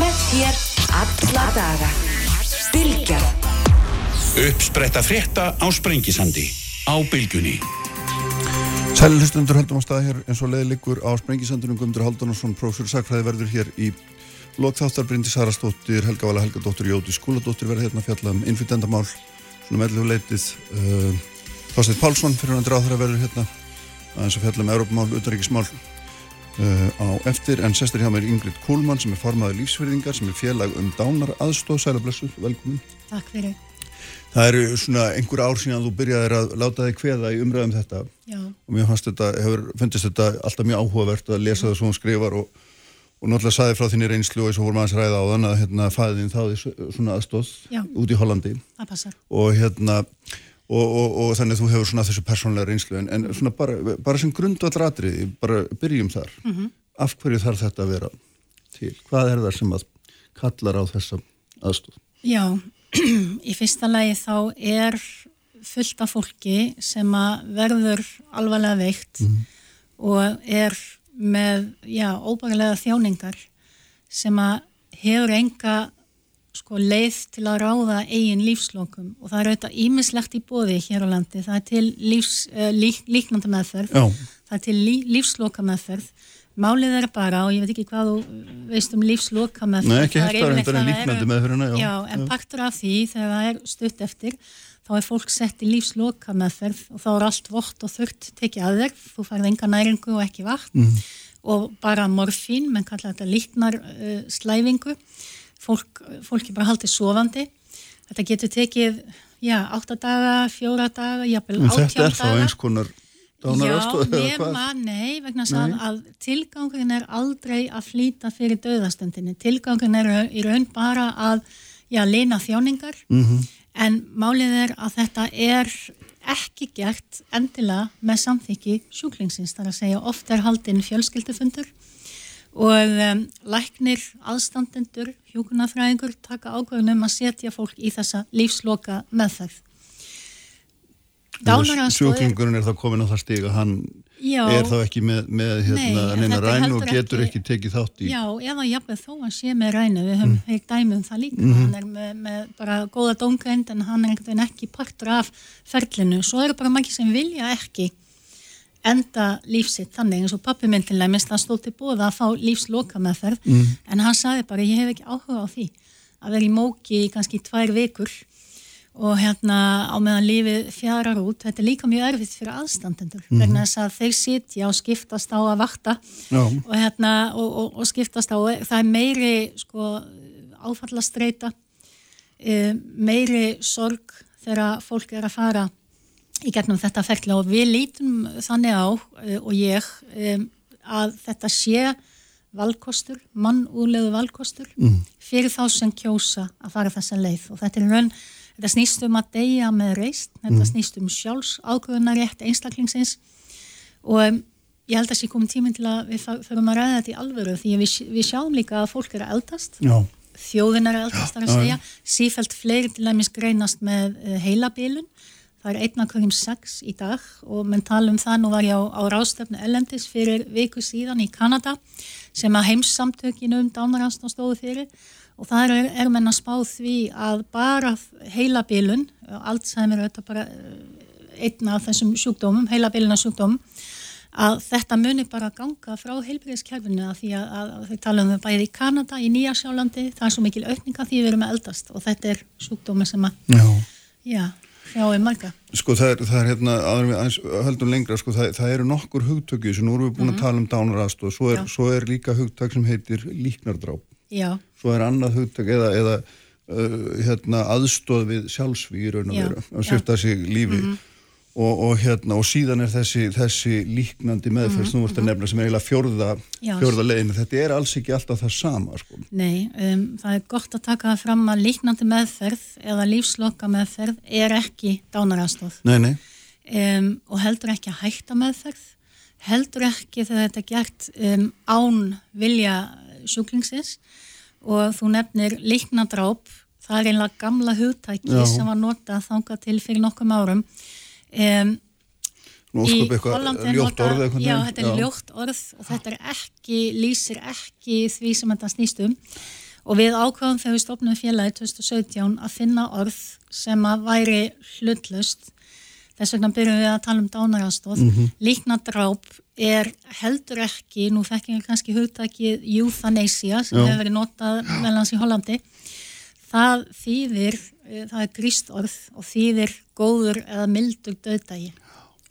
Með þér alla daga. Bilgja. Uppspretta frétta á Sprengisandi á Bilgunni. Sæli hlustundur höldum á stað hér eins og leiði liggur á Sprengisandunum Guðmundur Haldunarsson, prófessor Sakfræði verður hér í lokþáttar Bryndi Sarastóttir, Helga Vala Helgadóttir, Jóti Skúladóttir verður hérna að fjalla um innflytendamál, svona meðlegu leitið. Uh, Þorstein Pálsson fyrir hann dráð þar að verður hérna aðeins að fjalla um Európamál, utanríkismál uh, á eftir en sestur hjá mér Ingrid Kúlmann sem er formaður lífsverðingar sem er félag um dánar aðstóð Sælablessu, velkomin. Takk fyrir. Það eru svona einhver ár síðan þú byrjaðir að láta þig hveða í umræðum þetta. Já. og mér fannst þetta, hefur fundist þetta alltaf mjög áhugavert að lesa það sem hún skrifar og, og náttúrulega saði frá þínni reynslu og eins og vorum aðeins ræða á þann að hérna, fæðin þáði svona aðstóð út í Hollandi. Það passar. Og hérna og, og, og þannig að þú hefur svona þessu persónlega reynslu. En, en svona bara, bara sem grundvallatri bara byrjum þar. Mhm. af hverju þarf þetta að vera til? Hvað er það sem að kallar á þessa aðstóð Já, í fyrsta lagi þá er fullt af fólki sem að verður alvarlega veikt og er með, já, óbærilega þjáningar sem að hefur enga sko leið til að ráða eigin lífslokum og það er auðvitað ímislegt í bóði hér á landi, það er til lífs, uh, lík, líknandi meðferð, Já. það er til lí, lífsloka meðferð Málið er bara, og ég veit ekki hvað þú veist um lífsloka meðferð. Nei, ekki yfirleitt- reynda en líknandi meðferðina, já. Já, en partur af því þegar það er stutt eftir þá er fólk sett í lífsloka meðferð og þá er allt vort og þurrt tekið að þér, þú færð enga næringu og ekki vatn Mhm. og bara morfín, menn kalla þetta líknar uh, fólk, fólk er bara haldið sofandi þetta getur tekið já, átta daga, fjóra daga jafnvel en þetta átján er þá daga eins konar dánar aðstóð Já, nema, nei, vegna þess að, Nei. að tilgangurinn er aldrei að flýta fyrir döðastundinni. Tilgangurinn er í raun bara að, já, leina þjáningar, Mhm. en málið er að þetta er ekki gert endilega með samþykki sjúklingsins, þar að segja oft er haldinn fjölskyldufundur og um, læknir, aðstandendur, hjúkunarfræðingur taka ákveðunum að setja fólk í þessa lífsloka meðferð. Dánaraðstoð er- þá komin á það stig að hann Já. er þá ekki með, með hérna, neina ræn og getur ekki- ekki tekið þátt í Já, eða jafnveg þó að sé með rænu, við höfum mm. dæmi um það líka, Mhm. hann er með, með bara góða dóngreind en hann er einhvern veginn ekki partur af ferlinu, svo eru bara margir sem vilja ekki enda lífsitt þannig eins og pappi minn til dæmis það stóð til bóða að fá lífsloka meðferð Mm. en hann sagði bara ég hef ekki áhuga á því að vera í móki í kannski tvær vikur og hérna á meðan lífið fjarar út, þetta er líka mjög erfitt fyrir aðstandendur Mhm. vegna þess að þeir sitja og skiptast á að vakta Já. og, hérna, og, og, og skiptast á það er meiri sko, áfallastreita e, meiri sorg þegar fólk er að fara í gegnum þetta ferli og við lítum þannig á e, og ég að þetta sé valkostur, mannúlegu valkostur Mm. fyrir þá sem kjósa að fara þessa leið og þetta er raun þetta snýst um að deyja með reist þetta Mm. snýst um sjálfs ákvöðunarétt einstaklingsins og um, ég held að sé komin tíminn til að við förum að ræða þetta í alvöru því að við, við sjáum líka að fólk er að eldast Já. þjóðin er að eldast þar að Já, segja sífælt fleiri til dæmis greinast með uh, heilabilun það er einna hverjum sex í dag og menn tala um það, nú var ég á, á rástefnu Ellendis fyrir viku síðan í Kanada sem að heimssamtökinu um dánarhansna stóðu fyrir. Og það er, er menn að spá því að bara heilabilun, Alzheimer er þetta bara eh, einn af þessum sjúkdómum, heilabiluna sjúkdómum að þetta muni bara ganga frá heilbyrðiskerfinu að því að, að, að þau tala um bæði í Kanada, í Nýjasjálandi, það er svo mikil aukninga því við erum að eldast og þetta er sjúkdómi sem að, Já. já, hrjáir marga. Sko það er, það er hérna, við aðeins höldum lengra, sko það, það eru nokkur hugtöki sem nú erum við búin að tala um dánarast og svo er, Mhm. Já. svo er líka hugtök sem heitir líknardráp, Já, svo er annað hugtök eða, eða uh, hérna, aðstóð við sjálfsví í raun og Já, veru, að já. svifta sig lífi Mhm. Og, og hérna, og síðan er þessi, þessi líknandi meðferð sem þú vorst að nefna sem er eiginlega fjórða, Já. fjórða leiðin, þetta er alls ekki alltaf það sama, sko. nei, um, það er gott að taka það fram að líknandi meðferð eða lífsloka meðferð er ekki dánarastóð Nei, nei. um, og heldur ekki að hætta meðferð, heldur ekki þegar þetta er gert um, án vilja sjúklingsins og þú nefnir líknadráp, það er einlega gamla hugtæki Já. sem var notað þangað til fyrir nokkum árum. Um, Nú í sko eitthvað ljótt orð eitthvað. Já, þetta er ljótt orð og þetta er ekki, lýsir ekki því sem þetta snýst um og við ákvæðum þegar við stopnum félagi 2017 að finna orð sem að væri hlutlust þess vegna byrjum við að tala um dánarastóð mm -hmm. líknadráp er heldur ekki, nú þekkjum við kannski hugtakið euthanasia sem Já. hefur verið notað meðlans í Hollandi það þýðir það er gríst orð og þýðir góður eða mildur döðdagi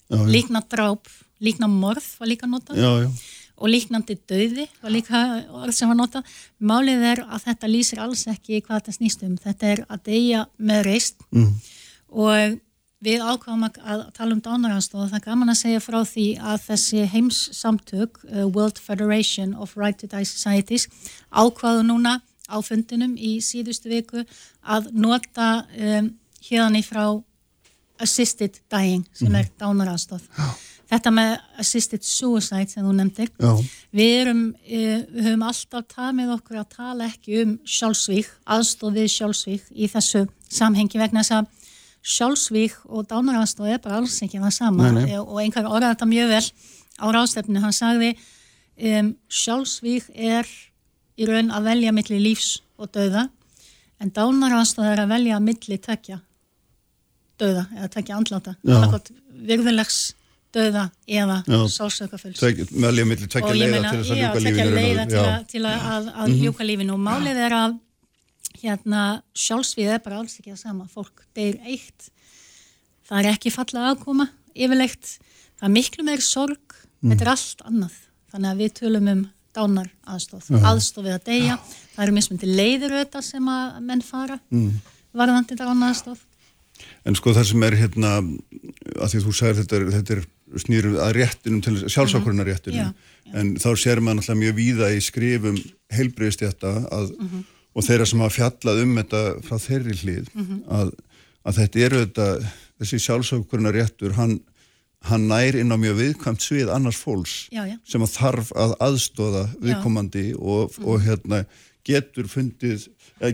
líknadráp, líknamorð var líka notað já, já og líknandi döði var líka orð sem var nota. Málið er að þetta lýsir alls ekki hvað þetta snýst um. Þetta er að deyja með reist mm. og við ákváðum að tala um dánaranstóð og það er gaman að segja frá því að þessi heims samtök, uh, World Federation of Right to Die Societies, ákváðu núna á fundinum í síðustu viku að nota um, hérna í frá assisted dying sem mm. er dánaranstóð. Já Þetta með assisted suicide sem þú nefndir, Já. við erum, eh, við höfum alltaf tað með okkur að tala ekki um sjálfsvík, aðstof við sjálfsvík í þessu samhengi vegna þess að sjálfsvík og dánaraðstof er bara alls ekki það sama nei, nei. og einhver orðað þetta mjög vel á rástefnu, hann sagði um, sjálfsvík er í raun að velja milli lífs og döða en dánaraðstof er að velja milli tekja döða eða tekja andláta, virðulegs döða eða sálsökafölls meðlega millir tvekja leiða til þess að ljúka lífinu leiða til að, til að, að, að -hmm. ljúka lífinu. Og málið er að hérna sjálfsvíð er bara alls ekki það sama. Fólk deyr eitt. Það er ekki falla aðkoma yfirlegt, það er miklu meir sorg. Mm. þetta er allt annað. Þannig að við tölum um dánar aðstof uh -huh. aðstof við að deyja, það eru mismundi leiðuröta sem að menn fara mm. varðandi dánar aðstof En sko það sem er hérna að því þú sagir þetta þetta er snýru að réttinum til sjálfsákurinn að mhm. réttinum já, já. en þá sér maður náttúrulega mjög víða í skrifum heilbriðist þetta að, mm -hmm. og þeirra sem hafa fjallað um þetta frá þeirri hlið mm -hmm. að, að þetta eru þetta þessi sjálfsákurinn að réttur hann, hann nær inn á mjög viðkvæmt svið annars fólks já, sem að þarf að aðstóða viðkomandi og, mm og hérna getur fundið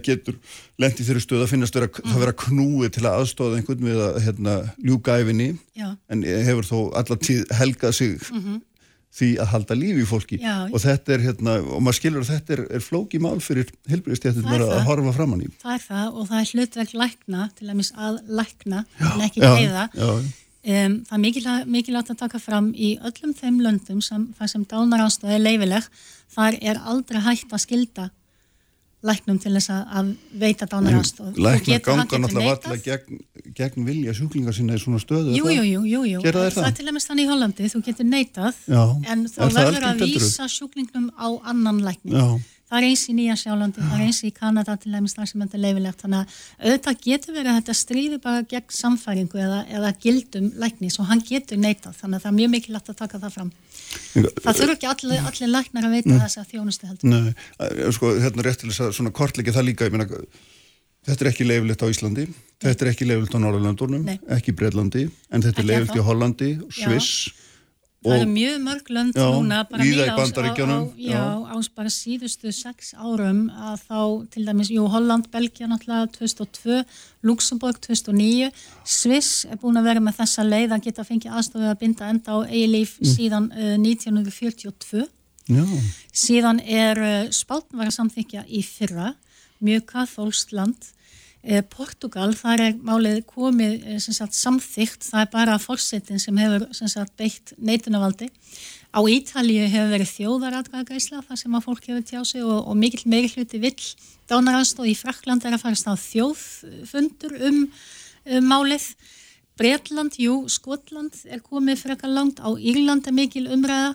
getur lendið þeirri stöð að finnast vera, mm. það vera knúið til að aðstóða einhvern við að hérna, ljúka æfinni en hefur þó allar tíð helgað sig mm -hmm. því að halda lífi í fólki Já. og þetta er hérna, og maður skilur að þetta er, er flóki mál fyrir helbriðstjættin að, að horfa framann í. Það er það og það er hlutverk lækna til að mis að lækna en ekki heiða. Um, það er mikilvægt að taka fram í öllum þeim löndum sem, sem dánaránstöð er leifileg, þar er aldrei hægt að skilda læknum til þess að veita dánaranstóð. Læknar ganga náttúrulega valla gegn, gegn vilja sjúklingar sinna í svona stöðu. Jú, jú, jú, jú, það er það til dæmis þannig í Hollandi, þú getur neitað Já. en þá verður að vísa sjúklingnum á annan lækning. Já. Það er eins í Nýja Sjálandi, það er eins í Kanada til dæmis þar sem þetta er leifilegt. Þannig að auðvitað getur verið að þetta stríði bara gegn samfæringu eða, eða gildum læknis og hann getur neitað. Þannig að það er mjög mikilvægt að taka það fram. Það þurfa ekki allir, allir læknar að veita þess að þjónustu heldur. Nei, sko, hérna rétt til þess að svona kortleiki það líka, ég meina, þetta er ekki leifilegt á Íslandi, þetta er ekki leifilegt á Norrlandunum, ekki Breitlandi, en þetta er leifilegt í Hollandi, Sviss. Það eru mjög mörg lönd já, núna bara nýra á, á, já, á bara síðustu sex árum að þá til dæmis, jú, Holland, Belgia náttúrulega 2002, Luxemburg 2009, Sviss er búin að vera með þessa leið að geta fengið aðstofið að binda enda á eilíf mm. síðan uh, 1942 já. síðan er uh, spálnvara samþykja í fyrra, mjög kathólst land Portugal, þar er málið komið eh, sagt, samþygt, það er bara fórsetin sem hefur sagt, beitt neitunarvaldi. Á Ítalíu hefur verið þjóðaratkvæðagæsla þar sem að fólk hefur tjá sig og, og mikill meiri hluti vill dánarast og í Frakland er að farast á þjóðfundur um, um málið. Breitland, jú, Skotland er komið frekar langt, á Írland er mikil umræða,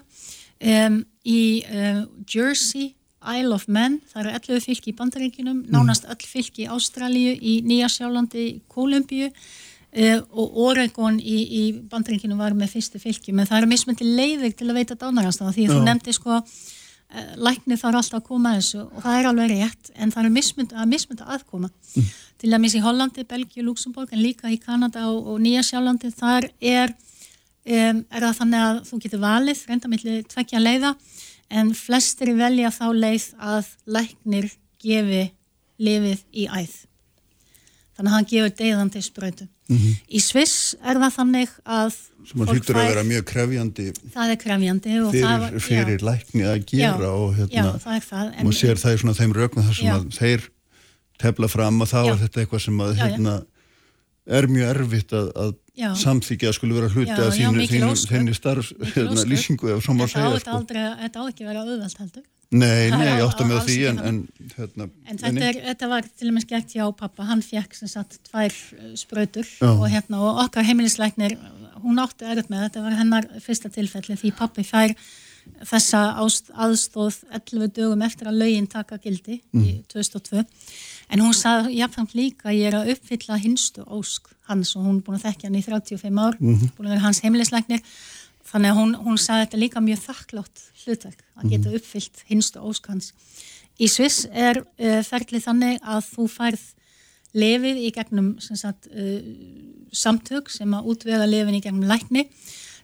um, í uh, Jersey Isle of Man, það eru 11 fylki í Bandaríkinum, mm. nánast öll fylki í Ástralju, í Nýjasjálandi, í Kolumbíu uh, og Oregon í, í Bandaríkinum var með fyrstu fylki, menn það eru mismundi leiðir til að veita dánarhanstáða því að þú nefndi sko uh, lækni þarf alltaf að koma að þessu og það er alveg rétt en það eru mismundi að mismundi aðkoma. Mm. til að missi Hollandi, Belgíu, Luxemburg en líka í Kanada og, og Nýjasjálandi þar er, um, er það þannig að þú getur valið reynda tvekja leiða en flestir velja þá leið að læknir gefi lifið í æð. þannig að hann gefur deyðandi spröytu. Mhm. -hmm. Í Sviss er það þannig að sem að fólk hlýtur að vera mjög krefjandi það er krefjandi og var, fyrir já, lækni að gera já, og já, hérna, það er það. maður sér það í svona þeim rögum þar sem Já. að þeir tefla fram og þá Já. er þetta eitthvað sem að Já, já. hérna, er mjög erfitt að, að Já. samþykja að skulle vera hluti Já, af já, þínu, mikil þínu, þínu starf hérna, lýsingu ef svo á segja þetta sko. á ekki að vera auðvelt heldur. Nei, nei, ég átta með alls því en, en, hérna, En þetta, er, þetta var til og með gert hjá pappa, hann fekk sem sagt tvær uh, sprautur Já. og, hérna, og okkar heimilisleiknir, hún átti erut með, þetta var hennar fyrsta tilfelli því pappi fær þessa ást, aðstóð 11 dögum eftir að lögin taka gildi í 2002 en hún sagði jafnframt líka ég er að uppfylla hinstu ósk hans og hún er búin að þekkja hann í 35 ár búin að vera hans heimilisleiknir þannig að hún, hún sagði þetta líka mjög þakklátt hlutverk að geta uppfyllt hinstu ósk hans. Í Sviss er uh, ferlið þannig að þú færð lefið í gegnum sem sagt, uh, samtök sem að útvega lefin í gegnum lækni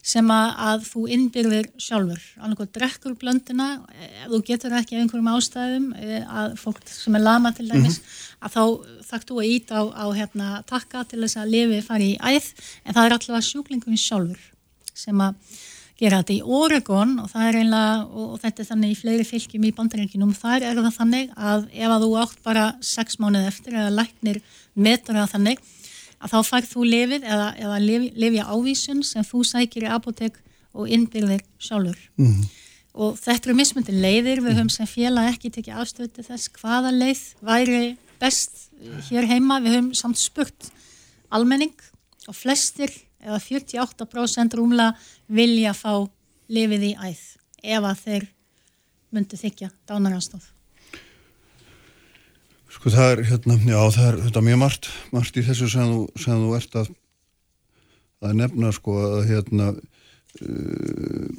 sem að, að þú innbyrðir sjálfur. Annarkoð drekkur blöndina, ef þú getur ekki einhverjum ástæðum, eh, að fólk sem er lama til dæmis, að þá þarf þú að íta á, á hérna, takka til þess að lefið fari í æð, en það er alltaf sjúklingum sjálfur sem að gera þetta í Oregon og það er einlega, og, og þetta er þannig í fleiri fylgjum í bandaríkinum, þar er það þannig að ef að þú átt bara sex mánuð eftir eða læknir metur það þannig að þá færð þú lifið eða, eða lifja ávísun sem þú sækir í apotek og innbyrðir sjálfur. Mm. Og þetta eru mismundi leiðir, við höfum sem félag ekki tekið afstöðu þess hvaða leið væri best hér heima, við höfum samt spurt almenning og flestir eða 48% rúmla vilja fá lifið í æð ef að þeir myndu þykja dánarastóð. Sko það er, hérna, já það er er mjög margt, margt í þessu sem þú, sem þú ert að, að nefna sko að hérna uh,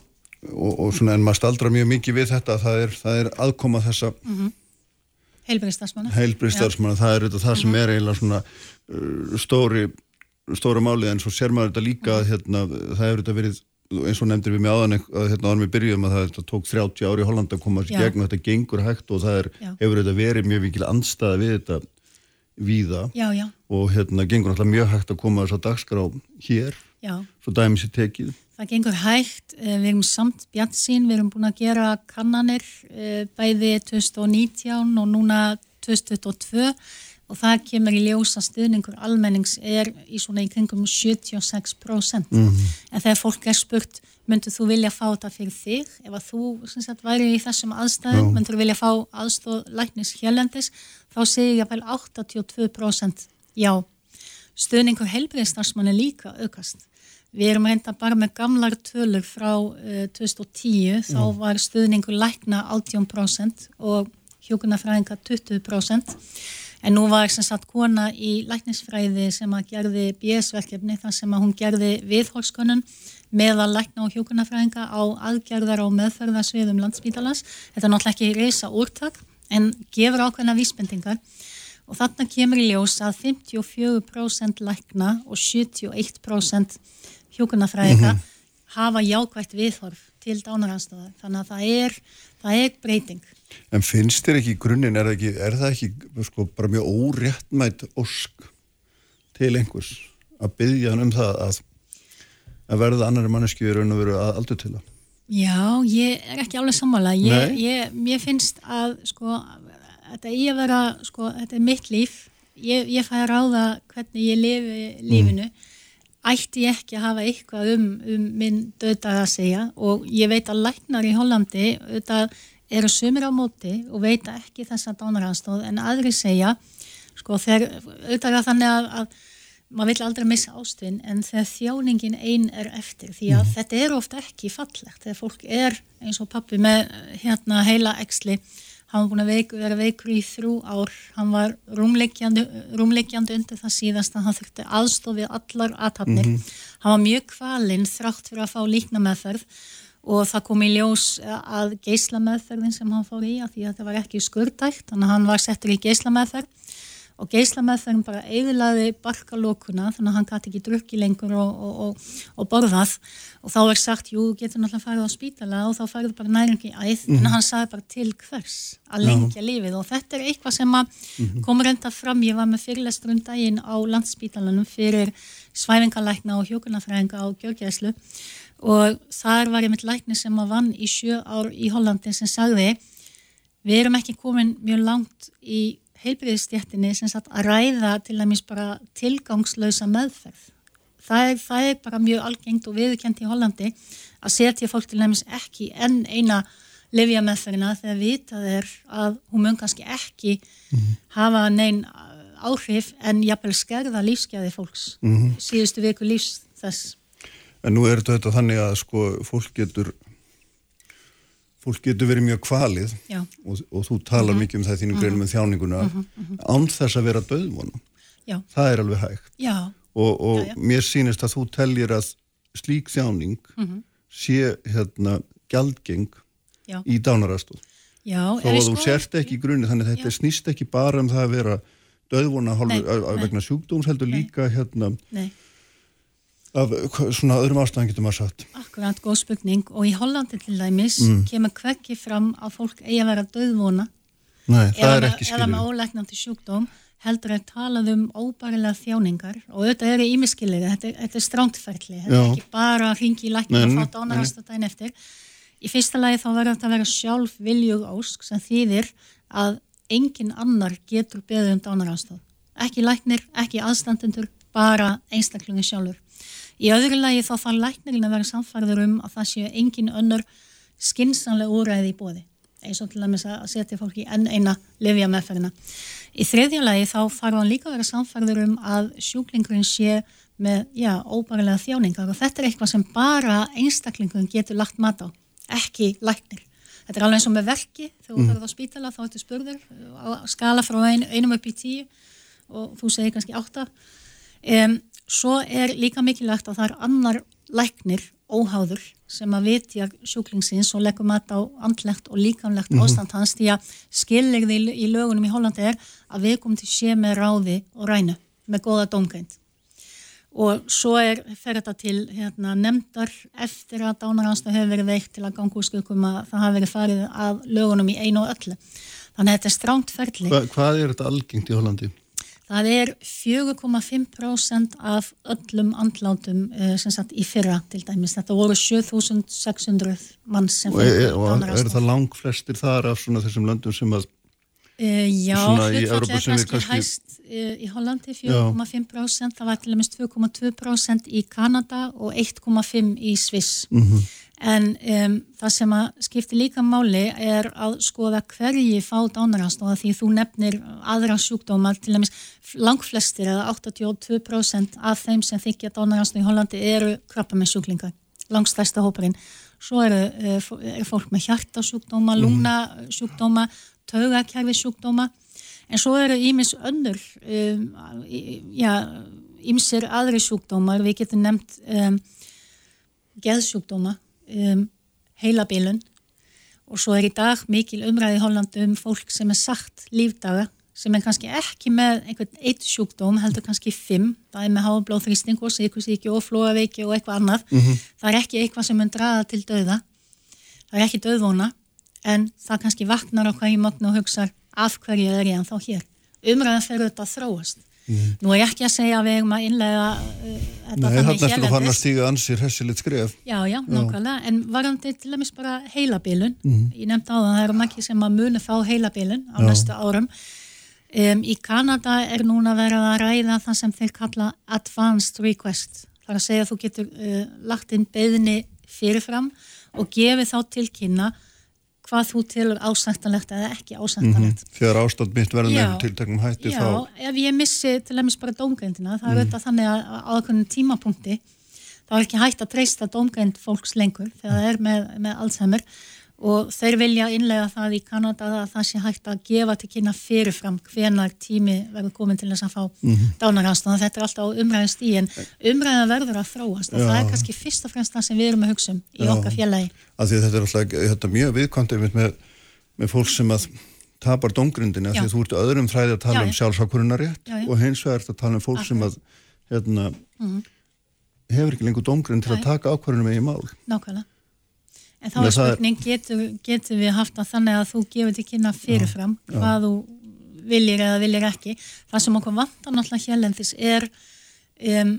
og, og svona en maður staldra mjög mikið við þetta það er, það er aðkoma þessa Mm. Heilbriðstarfsmanna. heilbriðstarfsmanna, það er þetta það sem er eiginlega svona uh, stóri stóra málið en svo sér maður þetta líka að hérna, það hefur þetta verið eins og nefndir við mig áðan að hérna áðan við byrjum að það tók 30 ári í Holland að koma Já. gegn og þetta gengur hægt og það er, hefur þetta verið mjög vikil andstaða við þetta víða. Já, já, og hérna gengur náttúrulega mjög hægt að koma þess að dagskrá hér, já. svo dæmis í tekið. Það gengur hægt, eh, við erum samt bjart sín, við erum búin að gera kannanir eh, bæði 2019 og núna 2022 og það kemur í ljósa stuðningur almennings er í svona í kringum 76%. En þegar fólk er spurt, myndur þú vilja fá þetta fyrir þig? Ef að þú sagt, væri í þessum aðstæðum, myndur þú vilja fá aðstóð læknis hérlendis, þá segir ég vel 82% já. Stuðningur helbriðstarfsmann er líka aukast. Við erum reynda bara með gamlar tölur frá uh, 2010, þá var stuðningur lækna 18% og hjókunarfræðinga 20%. En nú var sem sagt kona í læknisfræði sem að gerði BS-verkefni þar sem að hún gerði viðhórskonun meðal lækna og hjókunarfræðinga á aðgerðar og meðferðarsviðum landsbítalans. Þetta er náttúrulega ekki reysa úrtak en gefur ákveðna vísbendingar og þarna kemur í ljós að 54% lækna og 71% hjókunarfræðinga hafa jákvægt viðhorf til dánaranstöðar. Þannig að það er, það er breyting. En finnst þér ekki í grunninn, er, er það ekki sko, bara mjög óréttmætt ósk til einhvers að byggja hann um það að, að verða annari manneski í raun og veru að aldur til það? Já, ég er ekki alveg sammála. Ég, ég, mér finnst að sko, þetta í að vera, sko, þetta er mitt líf. Ég, ég fæ að ráða hvernig ég lifi lífinu. Ætti ég ekki að hafa eitthvað um, um minn döðdag að segja og ég veit að læknar í Hollandi auðvitað eru sumir á móti og veita ekki þessa dánaranstóð en aðri segja, sko, þegar auðvitað þannig að, að maður vill aldrei missa ástfinn en þegar þjáningin einn er eftir því að þetta er ofta ekki fallegt. Þegar fólk er eins og pappi með hérna heila eksli hann var búin að veik, vera veikur í þrjú ár hann var rúmleikjandi, rúmleikjandi undir það síðast að hann þurfti aðstof við allar aðtapnir hann var mjög kvalinn þrátt fyrir að fá líkna meðferð og það kom í ljós að geisla meðferðin sem hann fór í að því að þetta var ekki skurðdægt þannig að hann var settur í geisla meðferð og geislameðferðin bara eiginlaði barkalókuna þannig að hann gæti ekki drukki lengur og, og, og, og borðað og þá er sagt, jú, getur náttúrulega farið á spítala og þá farið bara næringi æð mm. en hann sagði bara til hvers að lengja Já. lífið og þetta er eitthvað sem að mm. komur enda fram, ég var með fyrirlestur um daginn á landspítalanum fyrir svæfingalækna og hjókunafræðinga á Gjörgjæslu og þar var ég mitt lækni sem að vann í sjö ár í Hollandi sem sagði við erum ekki komin mjög langt í heilbriðistjættinni sem sagt að ræða til dæmis bara tilgangslösa meðferð. Það er, það er bara mjög algengt og viðkjent í Hollandi að setja fólk til dæmis ekki enn eina lifja meðferðina þegar vitað er að hún mun kannski ekki mm -hmm. hafa neinn áhrif en jafnvel skerða lífsgæði fólks mm -hmm. síðustu viku lífs þess. En nú er þetta þannig að sko fólk getur fólk getur verið mjög kvalið og, og þú talar mm -hmm. mikið um það þínum greinum með þjáninguna mm -hmm. án þess að vera döðvona það er alveg hægt. Og, og já, já. mér sínist að þú tellir að slík þjáning mm -hmm. sé hérna gjaldgeng já. í dánarastóð þó að þú sko... sért ekki í grunni þannig að þetta snýst ekki bara um það að vera döðvona vegna sjúkdóms heldur líka hérna Nei af svona öðrum ástæðan getur maður sagt. Akkurát, góð spurning og í Hollandi til dæmis mm. kemur hverki fram að fólk eigi að vera döðvona Nei, það er ekki skiljið. Eða með óleiknandi sjúkdóm heldur að talað um óbærilega þjáningar og auðvitað eru ímiskiliði, þetta, þetta er strántferðli, þetta er ekki bara að ringi í lækning og fá dónarast að dæna eftir. Í fyrsta lagi þá verður þetta að vera sjálf viljug ósk sem þýðir að engin annar getur beðið um dónarastáð. Ekki læknir, ekki aðstandendur, bara einstaklingi sjálfur. Í öðru lagi þá þarf læknirinn að vera samfærður um að það séu engin önnur skinsanlega úræði í bóði eins og til dæmis að setja fólki enn eina livja meðferðina. Í þriðja lagi þá þarf hann líka að vera samfærður um að sjúklingurinn sé með, já, óbærilega þjáningar og þetta er eitthvað sem bara einstaklingun getur lagt mat á, ekki læknir. Þetta er alveg eins og með verki, þegar þú mm. ferður á spítala þá ertu spurður á skala frá ein, einum upp í tíu og þú segir kannski átta. Um, Svo er líka mikilvægt að það er annar læknir óháður sem að vitja sjúklingsins og leggum að á andlegt og líkamlegt mm -hmm. ástand hans því að skillegði í, lögunum í Hollandi er að við komum til sé með ráði og rænu með góða dómgænt og svo er fer þetta til hérna, nefndar eftir að dánaranstöð hefur verið veikt til að ganga úr skukum að það hafi verið farið að lögunum í einu og öllu þannig að þetta er stránt ferli Hva, Hvað er þetta algengt í Hollandi? Það er 4,5% af öllum andlátum uh, sem satt í fyrra til dæmis. Þetta voru 7600 mann sem fyrir dánarastáð. Er það lang flestir þar af svona þessum löndum sem að Uh, já, hlutfallega er kannski, kannski hæst uh, í Hollandi 4,5%, það var til dæmis 2,2% í Kanada og 1,5% í Sviss. Mm -hmm. En um, það sem að skipti líka máli er að skoða hverji fá dánarastóða því þú nefnir aðra sjúkdóma, til dæmis langflestir eða 82% af þeim sem þykja dánarastóða í Hollandi eru krabba með sjúklingar, langstæsta hóparinn. Svo eru uh, er fólk með hjartasjúkdóma, mhm. lungnasjúkdóma, taugakjærfi sjúkdóma, en svo eru ímis önnur, um, já, ímsir aðri sjúkdómar, við getum nefnt um, geðsjúkdóma um, heilabilun og svo er í dag mikil umræði í Holland um fólk sem er sagt lífdaga sem er kannski ekki með einhvern eitt sjúkdóm, heldur kannski fimm, það er með háblóðþrýsting og síkusíki og flóaveiki og eitthvað annað. Mm -hmm. Það er ekki eitthvað sem mun draða til döða, það er ekki döðvona, en það kannski vaknar á hverju mognu og hugsa af hverju er ég en þá hér. Umræðan fer auðvitað þróast. Mm. Nú er ég ekki að segja að við hefum að innlega uh, Nei, þannig hérlendis. Nei, hann er stíga ansir hessilit skref. Já, já, nákvæmlega, en varandi til dæmis bara heilabilun, mm. ég nefndi á það, það eru makki sem að muni fá heilabilun á já. næstu árum. Um, í Kanada er núna verið að ræða það sem þeir kalla advanced request. Það er að segja að þú getur uh, lagt inn beðni fyrirfram og gefið þá til kynna hvað þú tilur ásættanlegt eða ekki ásættanlegt. Mm -hmm. Þegar ástand mitt verður nefnum tiltaknum hætti já, þá... Já, ef ég missi til dæmis bara dómgændina, það er auðvitað mm. þannig að á aðkvæmum tímapunkti þá er ekki hægt að treysta dómgænd fólks lengur þegar það er með, með Alzheimer og þeir vilja innlega það í Kanada að það sé hægt að gefa til kynna fyrirfram hvenar tími verður komin til þess að fá mm -hmm. dánarhanstan þetta er alltaf umræðast í en umræða verður að þróast og Já. það er kannski fyrst og fremst það sem við erum að hugsa um í Já. okkar fjallagi Þetta er alltaf mjög viðkvæmt með, með fólk sem að tapar að því að þú ert öðrum þræði að tala Já, um já. og hins vegar ert að tala um fólk sem að hérna, hefur ekki lengur dóngrind til að taka ákvarðunum. En þá er spurning, getur, getur við haft það þannig að þú gefur til kynna fyrirfram hvað þú viljir eða viljir ekki. Það sem okkur vantar náttúrulega hérlendis er um,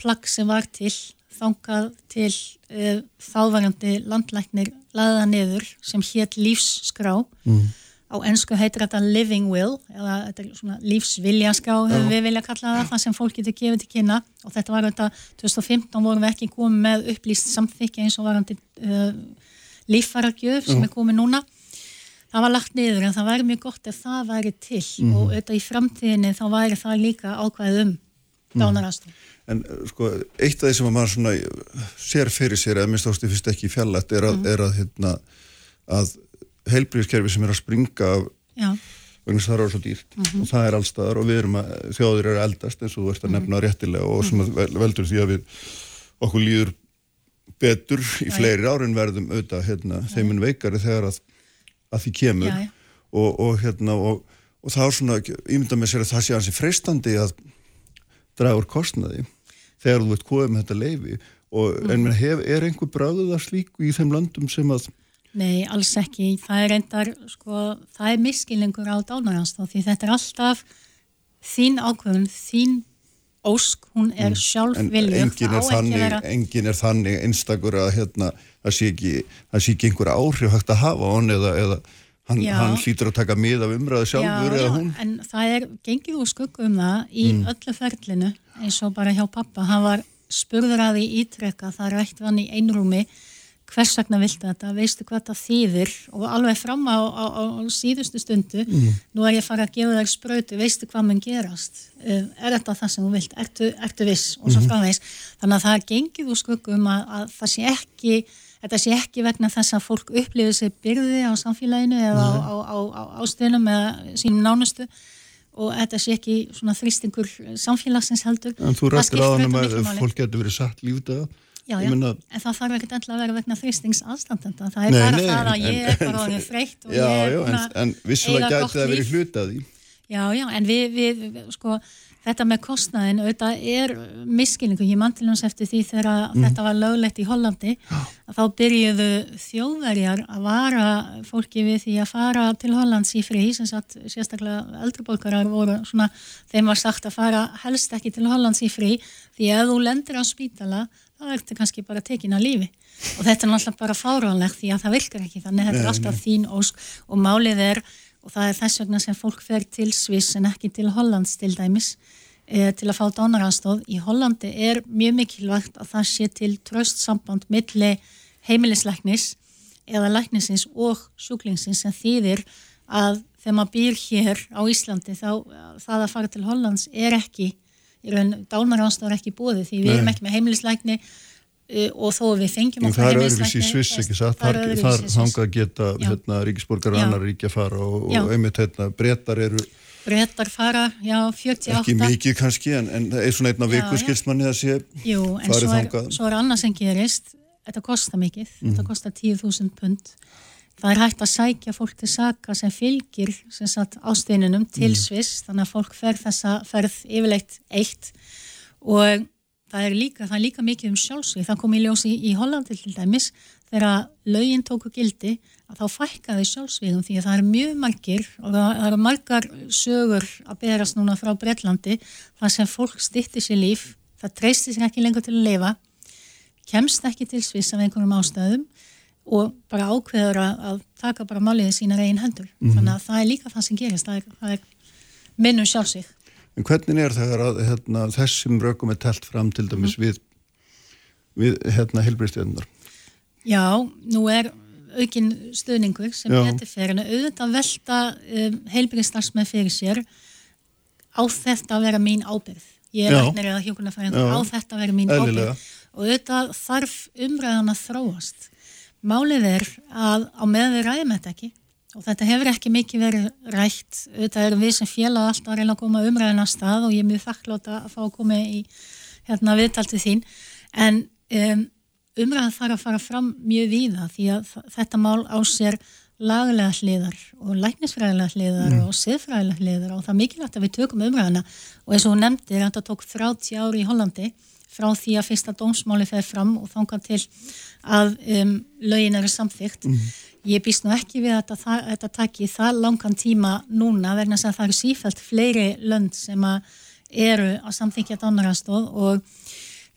plagg sem var til, þangað til uh, þávarandi landlæknir laða niður sem hétt lífsskrá. Á ennsku heitir þetta living will eða þetta er svona lífsviljanskrá hefur við vilja kalla það, það sem fólk getur gefið til kynna. Og þetta var þetta 2015 vorum við ekki komið með upplýst samþykja eins og varandi uh, líffaragjöf sem er komið núna. Það var lagt niður en það væri mjög gott ef það væri til. Og auðvitað í framtíðinni þá væri það líka ákvæðið um dánarastum. En uh, sko, eitt af því sem að maður svona sér fyrir sér, eða minnst ástu fyrst ekki fjallat, er að, er að, hérna, að heilbríðiskerfi sem er að springa af Já, vegna það er svo dýrt. Og það er allstaðar og við erum að þjóðir eru eldast eins og þú ert að nefna réttilega og sem vel- veldur því að við okkur líður betur í fleiri árin verðum auðvitað hérna, þeimin veikari þegar að, að því kemur. Já. Og, og hérna og, og þá svona ímynda með sér að það sé hansi freistandi að draga úr kostnaði þegar þú ert komið með þetta leifi og en menn hef, er einhver bráðuð af slíku í þeim löndum sem að nei, alls ekki. Það er reyndar, sko, það er miskilningur á dánarastum því þetta er alltaf þín ákvörðun, þín ósk, hún er sjálf Mm. en engin er, þannig, engin er þannig einstakur að hérna, það sé ekki, ekki einhver áhrif hægt að hafa hann eða, eða hann, Já. hann hlýtur að taka mið af umræðu sjálfur já, eða já, hún en það er gengið úr skuggu um það í öllu ferlinu eins og bara hjá pappa hann var spurður að því ítrekka það rætti hann í einrúmi hvers vegna viltu þetta, veistu hvað það þýðir? Og alveg fram á, á, á, síðustu stundu, nú er ég fara að gefa þær sprautu, veistu hvað mun gerast? Uh, er þetta það sem þú vilt, ertu, ertu viss? Og svo framvegs, þannig að það gengið úr skuggu um að, að það sé ekki þetta sé ekki vegna þess að fólk upplifir sér byrði á samfélaginu eða á, á, á, á ástöðunum eða sínum nánustu. Og þetta sé ekki svona þrýstingur samfélagsins heldur. en þú rættir á hann um að fólk getur verið satt lífdaga Já, já, en það þarf ekkert endilega að vera vegna þrýstings aðstandenda. Það er Nei, bara nei, það að en- ég er bara orðin þreytt og já, ég er en, að en vissulega gæti það verið líf. hluta því Já, já, en við, við, sko, þetta með kostnaðin, auðvitað er miskilningu, ég mann til hans eftir því þegar Mhm. þetta var löglegt í Hollandi, að þá byrjuðu þjóðverjar að vara fólki við því að fara til Hollands í frí, sem sagt sérstaklega eldriborgarar voru svona, þeim var sagt að fara helst ekki til Hollands í frí, því ef þú lendir á spítala, þá ertu kannski bara tekin að lífi. Og þetta er náttúrulega bara fáránlegt því að það virkar ekki, þannig að þetta er alltaf þín ósk og málið er og það er þess vegna sem fólk fer til Sviss en ekki til Hollands til dæmis e, til að fá dánaranstóð. Í Hollandi er mjög mikilvægt að það sé til tröst samband milli heimilisleiknis eða læknisins og sjúklingsins sem þýðir að þegar maður býr hér á Íslandi þá það að fara til Hollands er ekki í raun dánaranstóð er ekki búið því við Nei. erum ekki með heimilisleikni uh, og þó við fengjum en okkur það heimilislækni, Sviss satt, það er þar, öðruvísi þar í Sviss. þangað geta Já. hérna, ríkisborgar annar ríkja fara og, og einmitt hérna, breytar eru Bretar fara, já, 48 ekki mikið kannski en, en það er svona einna viku skilsmanni að sé Jú, en svo er, svo er annað sem gerist, þetta kostar mikið, Mhm. þetta kostar 10.000 pund. Það er hægt að sækja fólk til saka sem fylgir sem sagt, ásteininum til Mhm. Sviss, þannig að fólk fer þessa ferð yfirleitt eitt og það er líka, það er líka mikið um sjálfsvið. Það kom í ljósi í, Hollandi til dæmis þegar lögin tóku gildi að þá fækkaði sjálfsviðum því að það er mjög margir og það, eru margar sögur að berast núna frá Bretlandi þar sem fólk stýtti sér líf, það treysti sér ekki lengur til að lifa, kemst ekki til Sviss af einhverjum ástæðum og bara ákveður að, taka bara máliðið sína reygin hendur. Þannig að það er líka það sem gerist, það er, það er minnum sjálfsvið. En hvernig er þegar að hérna, þessum rökum er telt fram til dæmis Mhm. við, við hérna, helbriðstjöðunar? Já, nú er aukin stuðningur sem Já. getur fyrir en auðvitað velta um, heilbyrðistarsmenn fyrir sér á þetta að vera mín ábyrð. Ég er læknir eða hjókunarfæringur Já. á þetta að vera mín Eðlilega. ábyrð og auðvitað þarf umræðan að þróast. Málið er að á meðan við ræðum þetta ekki og þetta hefur ekki mikið verið rætt auðvitað erum við sem félag alltaf að reyna að koma umræðan að stað og ég er mjög þakklóta að fá að koma í hérna viðtaltið þín. En um, umræðan þarf að fara fram mjög víða því að þetta mál á sér laglega hliðar og læknisfræðilega hliðar og siðfræðilega hliðar og það er mikilvægt að við tökum umræðina og eins og hún nefndi þetta tók 30 ári í Hollandi frá því að fyrsta dómsmáli fer fram og þángan til að um, lögin eru samþygt. Ég býst nú ekki við að þetta, þetta taki það langan tíma núna þess að það eru sífælt fleiri lönd sem að eru að samþykja dánarastóð og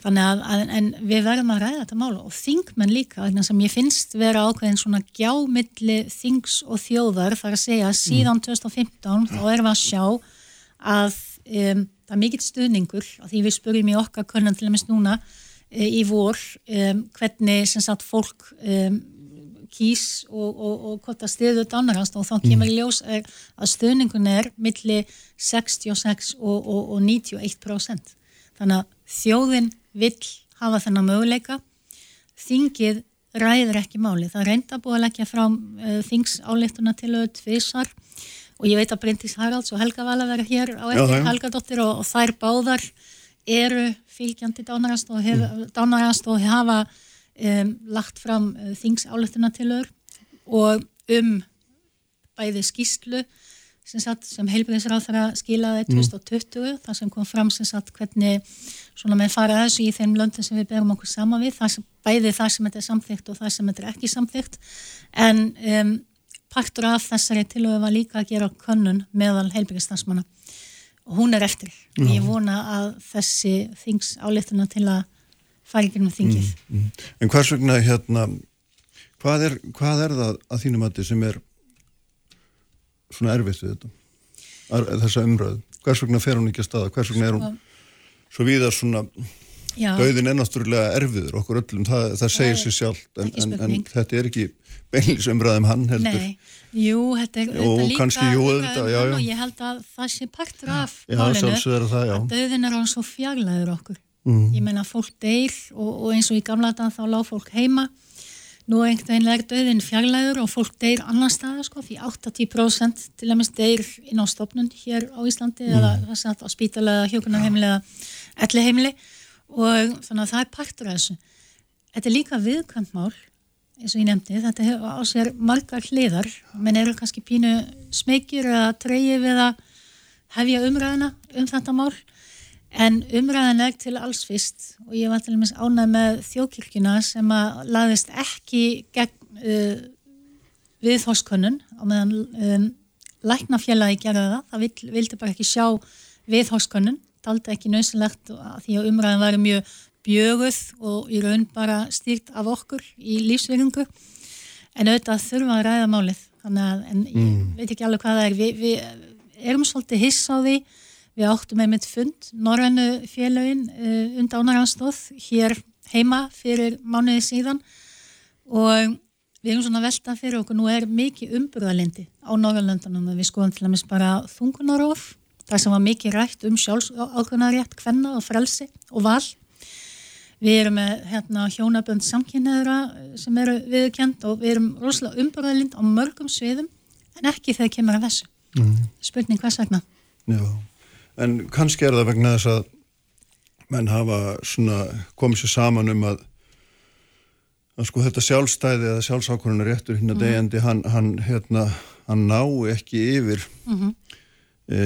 þannig að, að en við verðum að ræða þetta mála og þingmenn líka, vegna sem ég finnst vera ákveðin svona gjámilli þings og þjóðar, þar að segja síðan 2015 þá erum við að sjá að um, það er mikill stuðningur og því við spurjum í okkar kunnan til dæmis núna e, í vor um, hvernig sem sagt fólk um, kýs og, og, og hvort að stiðu dannarast og þá kemur í ljós er að stuðningun er milli 66 og, og 91% þannig að þjóðin vill hafa þennan möguleika. Þingið ræður ekki máli það reynda búið að leggja frá uh, þingsáleittuna til auðvitað tvísar og ég veit að Bryndís Haralds og Helga Vala vera hér á eftir já. Helgadóttir og, og þær báðar eru fylgjandi dánarast og, hef, dánarast og hafa um, lagt fram uh, þingsáleittuna til auðvitað og um bæði skýslu sem, sem heilbyrðisráð þar að skilaði 2020 þar sem kom fram sem sagt hvernig svona með fara þessu í þeim löndin sem við berum okkur sama við, það sem, bæði það sem þetta er samþygt og það sem þetta er ekki samþygt en um, partur af þessari tilöfu var líka að gera könnun meðal heilbyrðistansmanna og hún er eftir. Mm. Ég vona að þessi þings áleituna til að fara ekki um þingið. Mm. En hvers vegna hérna hvað er, hvað er það að þínum að sem er svona erfitt við þetta þessa umröðu, hvers vegna fer hún ekki að staða hvers vegna er hún svo við að svona Já, dauðin er náttúrulega erfiður okkur öllum, það, það segir sér sjálf en, en, en þetta er ekki beinlis umræðum hann heldur. Nei, jú, þetta er Jú, þetta líka, kannski, jú, líka auðvitað, um já, hann og ég held að það sé partur af Já, málinu er það, að döðin er hann svo fjarlæður okkur. Mm. ég meina fólk deyr og, og eins og í gamla dag þá lág fólk heima. Nú einhvern veginn er döðin fjarlæður og fólk deyr annar staða sko því 80% til dæmis deyr inn á stopnun hér á Íslandi eða þess að á spítalega, hjókunarheimili eða elli heimili og þannig að það er partur af þessu. Þetta er líka viðkvæmt mál eins og ég nefndi, þetta hefur á sér margar hliðar, menn eru kannski pínu smekjur eða treyji við að hefja umræðina um þetta mál. En umræðin er til alls fyrst og ég var til dæmis ánæg með þjókirkjuna sem að laðist ekki gegn uh, viðhórskönnun á meðan um, læknafélagi gerði það, það vill, vildi bara ekki sjá viðhórskönnun, taldi ekki nöðsilegt því að umræðin væri mjög bjöguð og í raun bara stýrt af okkur í lífsveringu en auðvitað þurfa að ræða málið. Þannig að, en ég veit ekki alveg hvað það er. Við, við erum svolítið hiss á því. Við áttum einmitt fund Norrænu félögin uh, undánarannstóð hér heima fyrir mánuði síðan. Og við erum svona velta fyrir okkur. Nú er mikið umburðalindi á Norrlöndunum við skoðum til dæmis bara þungunarof það sem var mikið rætt um sjálfsákunarétt, kvenna og frelsi og val Við erum með hérna, hjónabönd samkynneðra sem eru viðkjönd og við erum rosalega umburðalind á mörgum sviðum en ekki þegar kemur að þessu. Mm. Spurning hvers vegna? Já, en kannski er það vegna þess að menn hafa svona komið sér saman um að að sko þetta sjálfstæði eða sjálfsákunar réttur hérna Mhm. degjandi, hann, hann hérna, hann ná ekki yfir Mhm. e,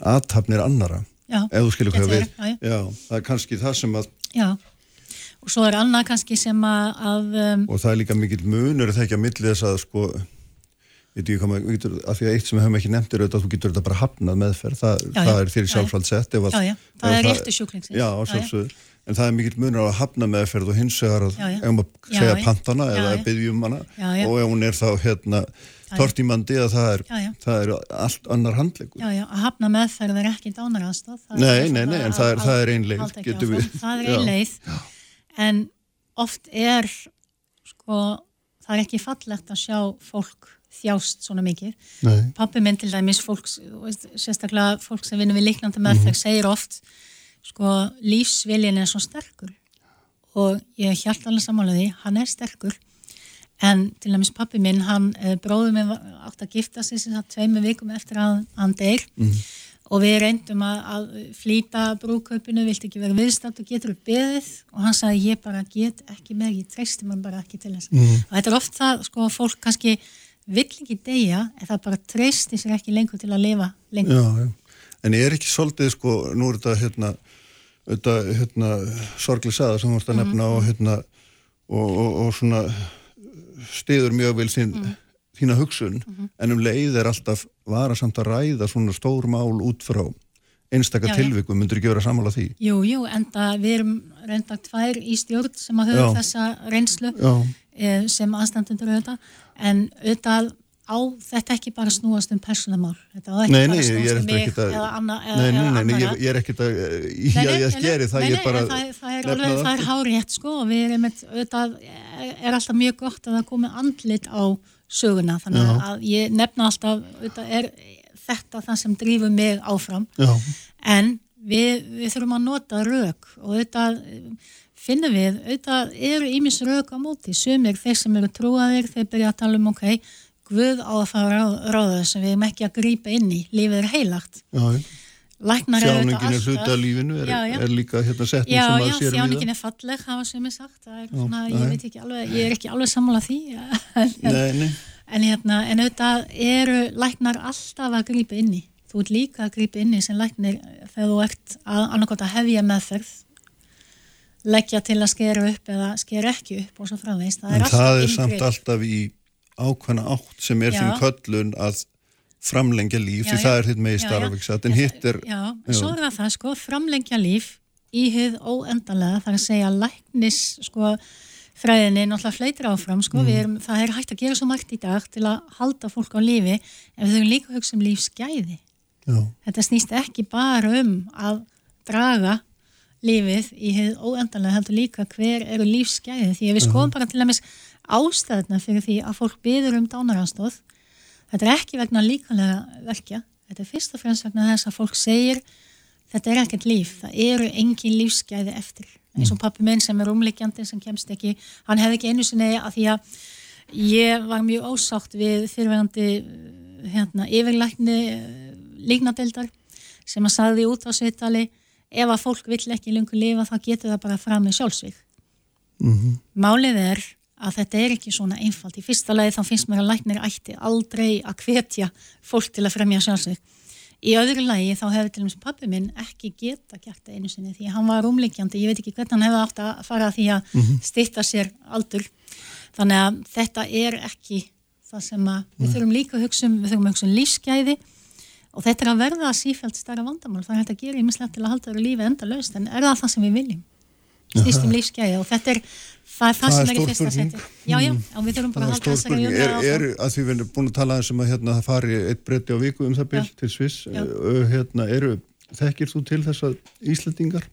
aðtapnir annara Ef þú skilur hvað við er- já, já. það er kannski það sem að já. Og svo er annað kannski sem að, að um, og það er líka mikill munur það ekki að milli þess að sko getur, af því að eitt sem við höfum ekki nefndir auðvitað, þú getur þetta bara hafnað meðferð það, Já, já. það er fyrir Já, já. sjálfsvald sett ef að, Já, já. Það er réttur sjúklingsins. en það er mikill munur að hafna meðferð og hins vegar að segja pantana eða byggjum hana og ef hún er þá hérna. Tortímandi að það er, Já, já. það er allt annar handleikur já, já, að hafna meðferð er ekki dánaraðstóð. Nei, nei, nei, en það er- það er ein leið, getum við- Það er ein leið, en oft er, sko, það er ekki fallegt að sjá fólk þjást svona mikið. Nei. pappi minn til dæmis veist, sérstaklega fólk sem vinnur við líknandi meðferð segir oft sko lífsviljin er svo sterkur og ég er hjart alveg sammála því, hann er sterkur en til dæmis pappi minn hann, eh, bróður minn var- átti að gifta sig sem sagt tveimu vikum eftir að hann deyr og við reyndum að, að flýta brúköpunu, vilt ekki vera viðstatt og getur upp beðið og hann sagði ég bara get ekki með, ég treysti mann bara ekki til þess mm. og þetta er oft það, sko, fólk kannski vill ekki deyja en það bara treysti sér ekki lengur til að lifa lengur. Já, já. En ég er ekki svolítið, sko, nú er þetta hérna, þetta, hérna sorglega saða sem þú vart að nefna mm. og hérna og, og, og svona stiður mjög vel sín mm þína hugsun mm -hmm. en um leið er alltaf varasamt að ræða svona stór mál út frá einstakar tilvikum, myndur ekki vera samála því? Jú, jú, enda við erum reynda tvær í stjórn sem að höfum þessa reynslu e, sem aðstandendur auðvitað, en auðvitað á þetta ekki bara snúast um persónamál, þetta á ekki nei, bara snúast um mig að, eða annað Nei, nei, nei, nei, ég, er ekkert að ég, ég skeri það, ég bara það, það er alveg, það. er hárétt sko. Og við erum auðvitað, er alltaf mjög gott að það komi andlit á söguna. Þannig Já. að ég nefna alltaf er þetta það sem drýfur mig áfram. Já. en við, við þurfum að nota rauk og þetta finnum við, þetta eru ímis rauk á móti, sumir þeir sem eru trúaðir, þeir byrja að tala um ok Guð á að fara ráða þess að við erum ekki að grýpa inn í, lífið er heilagt. Já, Þjáningin er hluta af lífinu, er, já, já. er líka hérna setning já, sem að sér um í það. Já, þjáningin er falleg, hafa sem ég sagt, svona, ég alveg, ég er ekki alveg sammálað því, en, nei, nei. en hérna, en auðvitað eru læknar alltaf að grýpa inni. Þú ert líka að grýpa inni sem læknir þegar þú ert annarkot að hefja meðferð, leggja til að skera upp eða skera ekki upp og svo framveist. Það er, það er samt alltaf í ákveðna átt sem er þinn köllun að framlengja líf, já, því það er hitt með í starfvíksat, en hitt er... Já, já, svo er það það, sko, framlengja líf í hið óendalega, þar að segja læknis, sko, fræðinni náttúrulega fleitir áfram, sko, mm. erum, það er hægt að gera svo margt í dag til að halda fólk á lífi, en við þurfum líka hugsa um lífsgæði. Já. Þetta snýst ekki bara um að draga lífið í hið óendalega, heldur líka hver eru lífsgæði, því að við skoðum bara til dæmis ástæðna fyrir því að fólk byður um dánaranstóð Þetta er ekki vegna líkanlega verkja, þetta er fyrst og fremst vegna þess að fólk segir þetta er ekkert líf, það eru engin lífsgæði eftir. Eins og mm. pappi minn sem er umlikjandi sem kemst ekki, hann hefði ekki einu sinni að því að ég var mjög ósátt við fyrirverandi hérna, yfirlækni eh, líknadeldar sem að sagði út á svitali ef að fólk vill ekki lengur lifa þá getur það bara fram með sjálfsvík. Mm -hmm. Málið er að þetta er ekki svona einfalt. Í fyrsta lagi þá finnst mér að læknir ætti aldrei að hvetja fólk til að fremja sjálfsveit. Í öðru lagi þá hefði til og með pappi minn ekki geta gert það einu sinni því hann var umlikjandi, ég veit ekki hvernig hann hefði átt að fara því að mm -hmm. stitta sér aldur. Þannig að þetta er ekki það sem að við þurfum líka að hugsa um, við þurfum að hugsa um lífsgæði og þetta er að verða sífælt starra vandamál. Það er hægt að gera í mislegt til að halda þér lífi enda laust en er það það sem við viljum? Stýstum lífsgæði og þetta er Það það, sem er í fyrsta seti. Já, já, og við þurfum bara að halda þessari júna er, er, að því við erum búin að tala þessum að hérna, það fari eitt breyti á viku um það byrj til Sviss. Hérna, eru, þekkir þú til þess að Íslandingar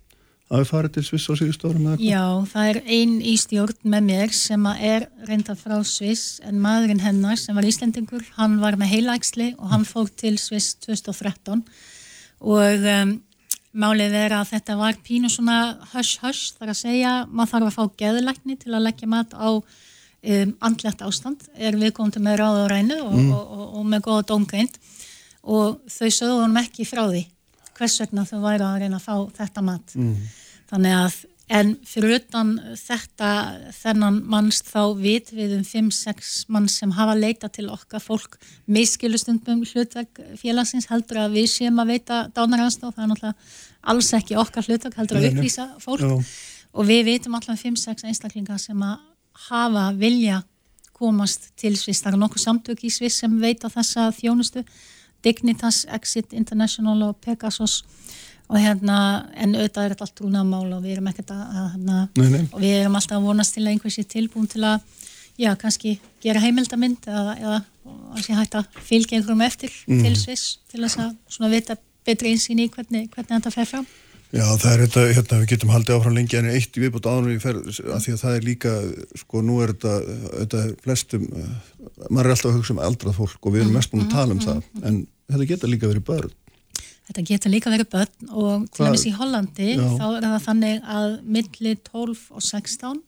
að við farið til Sviss á síðust árum? Já, það er ein í stjórn með mér sem er reynda frá Sviss en maðurinn hennar sem var Íslandingur, hann var með heilaæksli og hann fór til Sviss 2013 og um, Málið er að þetta var pínu svona höss-höss þar að segja maður þarf að fá geðlækni til að leggja mat á um, andlegt ástand er viðkomandi með ráð og rænu og, mm. og, og, og með góða dómgreind og þau sögðu honum ekki frá því hvers vegna þau væri að reyna að fá þetta mat. Mm. Þannig að En fyrir utan þetta þennan mannst þá vit við um 5-6 mann sem hafa leita til okkar. Fólk miskilustundum hlutverk félagsins heldur að við séum að veita dánaranstóð, það er náttúrulega alls ekki okkar hlutverk heldur að upplýsa fólk. Já. og við vitum allavega 5-6 einstaklingar sem að hafa vilja komast til Sviss, það er nokkuð samtök í Sviss sem veita þessa þjónustu. Dignitas, Exit International og Pegasus. og hérna, en auðvitað er þetta allt trúnamál og við erum ekkert að, að hérna, nei, nei. og við erum alltaf að vonast til að einhversi tilbúin til að, já, kannski gera heimildamind eða, eða að sé hægt að fylgja einhverjum eftir mm. til Sviss til þess að svona vita betri einsýn í hvernig, hvernig þetta fer fram. Já, það er þetta, hérna, við getum haldið áfram lengi en eitt í viðbútt áður við ferðum, af því að það er líka, sko, nú er þetta, þetta er flestum, maður er alltaf að hugsa um eldrað fólk og við erum mest búin að tala um mm, það, mm, en þetta geta líka verið börn Þetta getur líka verið börn og til dæmis í Hollandi Já. þá er það þannig að milli 12 og 16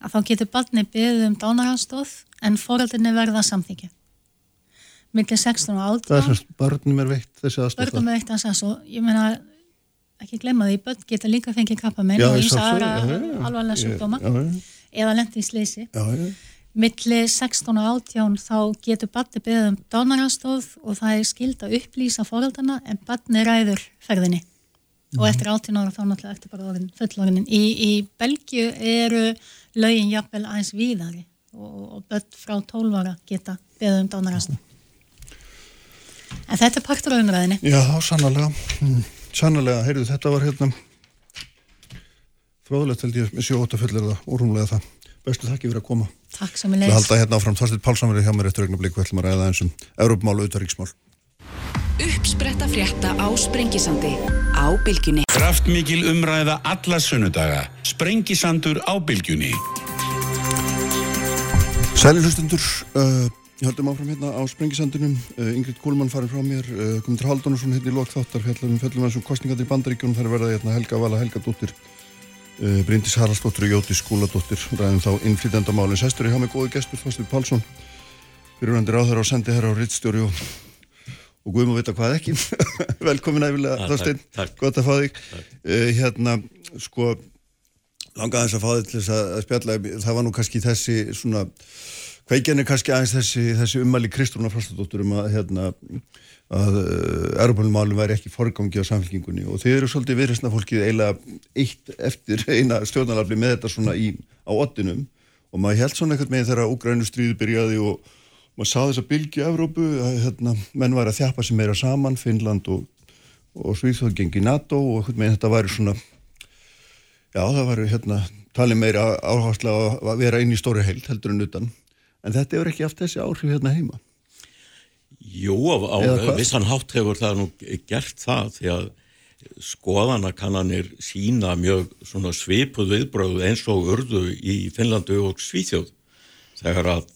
að þá getur barni byggðið um dánaranstóð en fóröldinni verða samþykja. millir 16 og 18 Það er semst börnum er veitt þessi aðstofa börnum er veitt aðstofa og ég meina ekki glemma því, börn geta líka fengið kappa menn og svo, aðra alvarlega sjúkdóma eða lendi í sleysi já, já. Milli 16 og 18 þá getur barni beðið um dánarastóð og það er skild að upplýsa fóraldana en barni ræður ferðinni og eftir 18 ára þá náttúrulega eftir bara orðin fullorðinin. Í, í Belgju eru lögin jafnvel aðeins víðari og, og börn frá 12 ára geta beðið um dánarastóð. En þetta er partur á umræðinni. Já, sannlega mm. Sannlega, heyrðu, þetta var hérna fróðulegt held ég með sjóta fullir það, úrumlega það Bestu þakki fyrir að koma Takk sem Við leys. halda hérna áfram, Þorstin Pálsson verið hjá mér eftir augnablik, við ætlum að ræða eins um Európmál og utaríksmál Uppspretta frétta á Sprengisandi á Bilginni. Kraftmikil umræða alla sunnudaga. Sprengisandur á bylgjunni. Sælir hlustundur, uh, ég höldum áfram hérna á Sprengisandunum, uh, Ingrid Kúlmann farin frá mér, uh, Guðmundur Haldunarsson hérna í lok þáttar, fjallum, fjallum eins og kostningat í bandaríkjunum, þar er verða hérna Helga Vala Helgadóttir, uh, Bryndis Haraldsdóttir og Jóti Skúladóttir, ræðum þá innflytjandamálin. Sestur hjá mig góði gestur, Þorstin Pálsson, fyrirvendir á þeirra og sendi herra á rittstjóri og, og Guðum að vita hvað ekki. Velkomin æfilega, Þorstin, gott að fá þig. Uh, hérna, sko, langaði þess að fá þig til þess að, að spjalla það var nú kannski þessi svona kveikjan er kannski aðeins þessi, þessi ummæli Kristrúna Frostadóttur um að hérna að uh, Europolmálum væri ekki forgangi á samfélkingunni og þið eru svolítið viðræstna fólkið eiginlega eitt eftir eina stjórnalafli með þetta svona í, á ottinum og maður held svona eitthvað með þegar Úgrænu stríði byrjaði og maður sá þess að bylgju Evrópu að hérna, menn væri að þjapa sig meira saman Finnland og, og Svíþjóð gengi NATO og eitthvað með þetta væri svona Já, það var hérna talið meira áherslu að vera inn í stóri heild heldur en utan. En þetta hefur ekki haft þessi áhrif hérna heima. Jú, á, vissan hátt hefur það nú gert það því að skoðanakannanir sína mjög svona svipuð viðbröð eins og urðu í Finnlandu og Svíþjóð. Þegar að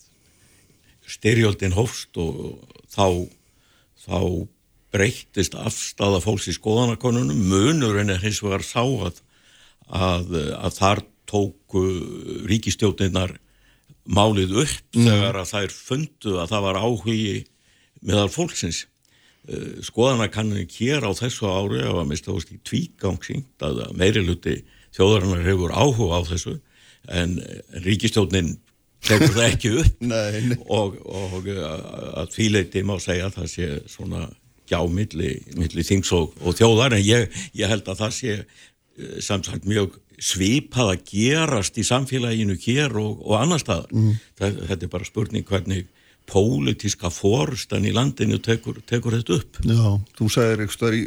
styrjöldin hófst og þá, þá breyttist afstafa fólks í skoðanakonunum munurinn er hins vegar sá að, að, að þar tóku ríkistjótinnar málið upp þegar að þær fundu að það var áhugi meðal fólksins. Eh, skoðanakannin hér á þessu ári ef að mista hóst í tvígang sínt að meiri luti þjóðarinnar hefur áhuga á þessu en, en ríkistjónin tekur það ekki upp. Nei, nei. og, og eh, að því leiti má segja að það sé svona gjá milli, milli þings og, og þjóðar en ég, ég held að það sé eh, samsagt mjög svipað að gerast í samfélaginu hér og, og annar staðar. Mm. Þetta er bara spurning hvernig pólitíska fórustan í landinu tekur, tekur þetta upp. Já, þú sagðir eitthvað í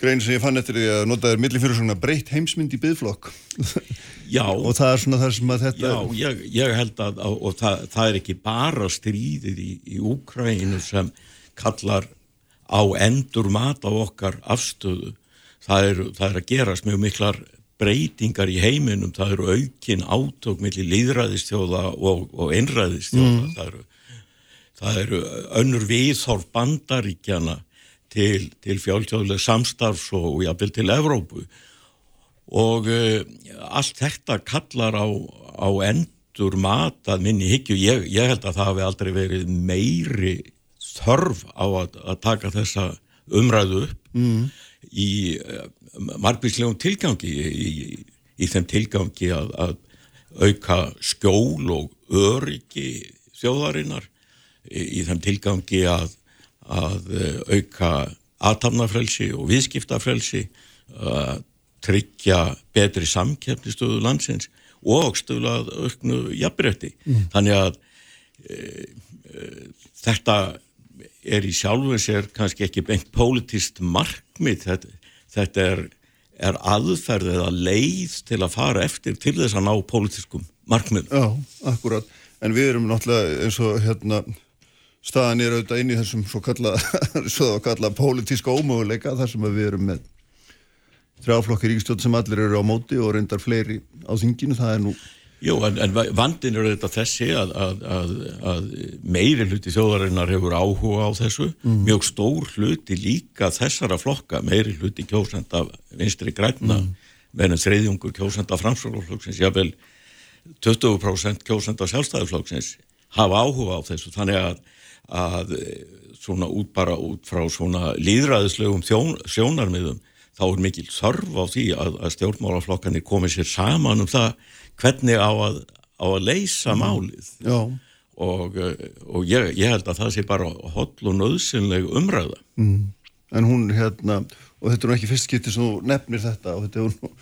grein sem ég fann eftir því að notaðir milli fyrir svona breytt heimsmynd í byðflokk. Já, og það er svona það sem að þetta já ég, ég held að, og, og það, það er ekki bara stríðið í, í Úkrænu sem kallar á endur mat á okkar afstöðu. Það er, það er að gerast mjög miklar breytingar í heiminum, það eru aukin átök millir líðræðistjóða og, og einræðistjóða, það eru það eru önnur viðhorf bandaríkjana til, til fjáltjóðlega samstarfs og jáfnvel til Evrópu. Og uh, allt þetta kallar á, á endur mat að minni hyggju, ég, ég held að það hafi aldrei verið meiri þörf á að, að taka þessa umræðu upp. Mm. Í uh, margvíslegum tilgangi í, í, í þeim tilgangi að, að auka skjól og öryggi þjóðarinnar í, í þeim tilgangi að, að eh, auka aðtamnafrelsi og viðskiptafrelsi að tryggja betri samkeppnistöðu landsins og stöðla auknu jafnbretti. Mm. Þannig að e, e, þetta er í sjálfu sér kannski ekki beint politist markmið, þetta, þetta er, er aðferð eða leið til að fara eftir til þess að ná politiskum markmið. Já, akkurat. En við erum náttúrulega eins og hérna staðan er auðvitað inn í þessum svo kalla, kalla pólitíska ómöguleika þar sem við erum með þrjáflokki ríkistjótt sem allir eru á móti og reyndar fleiri á þinginu, það er nú Jú, en, en vandin eru þetta þessi að, að, að, að meiri hluti þjóðarinnar hefur áhuga á þessu, Mm. mjög stór hluti líka þessara flokka, meiri hluti kjósenda vinstri græna, mm. meðan þreyðjungur kjósenda framsvöldflokksins, jável 20% kjósenda sjálfstæðiflokksins hafa áhuga á þessu, þannig að, að svona út bara út frá svona líðræðislegum sjónarmiðum þá er mikil þörf á því að, að stjórnmálaflokkanir komið sér saman um það hvernig á að, á að leysa mm. málið Já. og, og ég, ég held að það sé bara holl og nöðsynleg umræða mm. En hún hérna og þetta er ekki fyrst skipti sem þú nefnir þetta og þetta er hún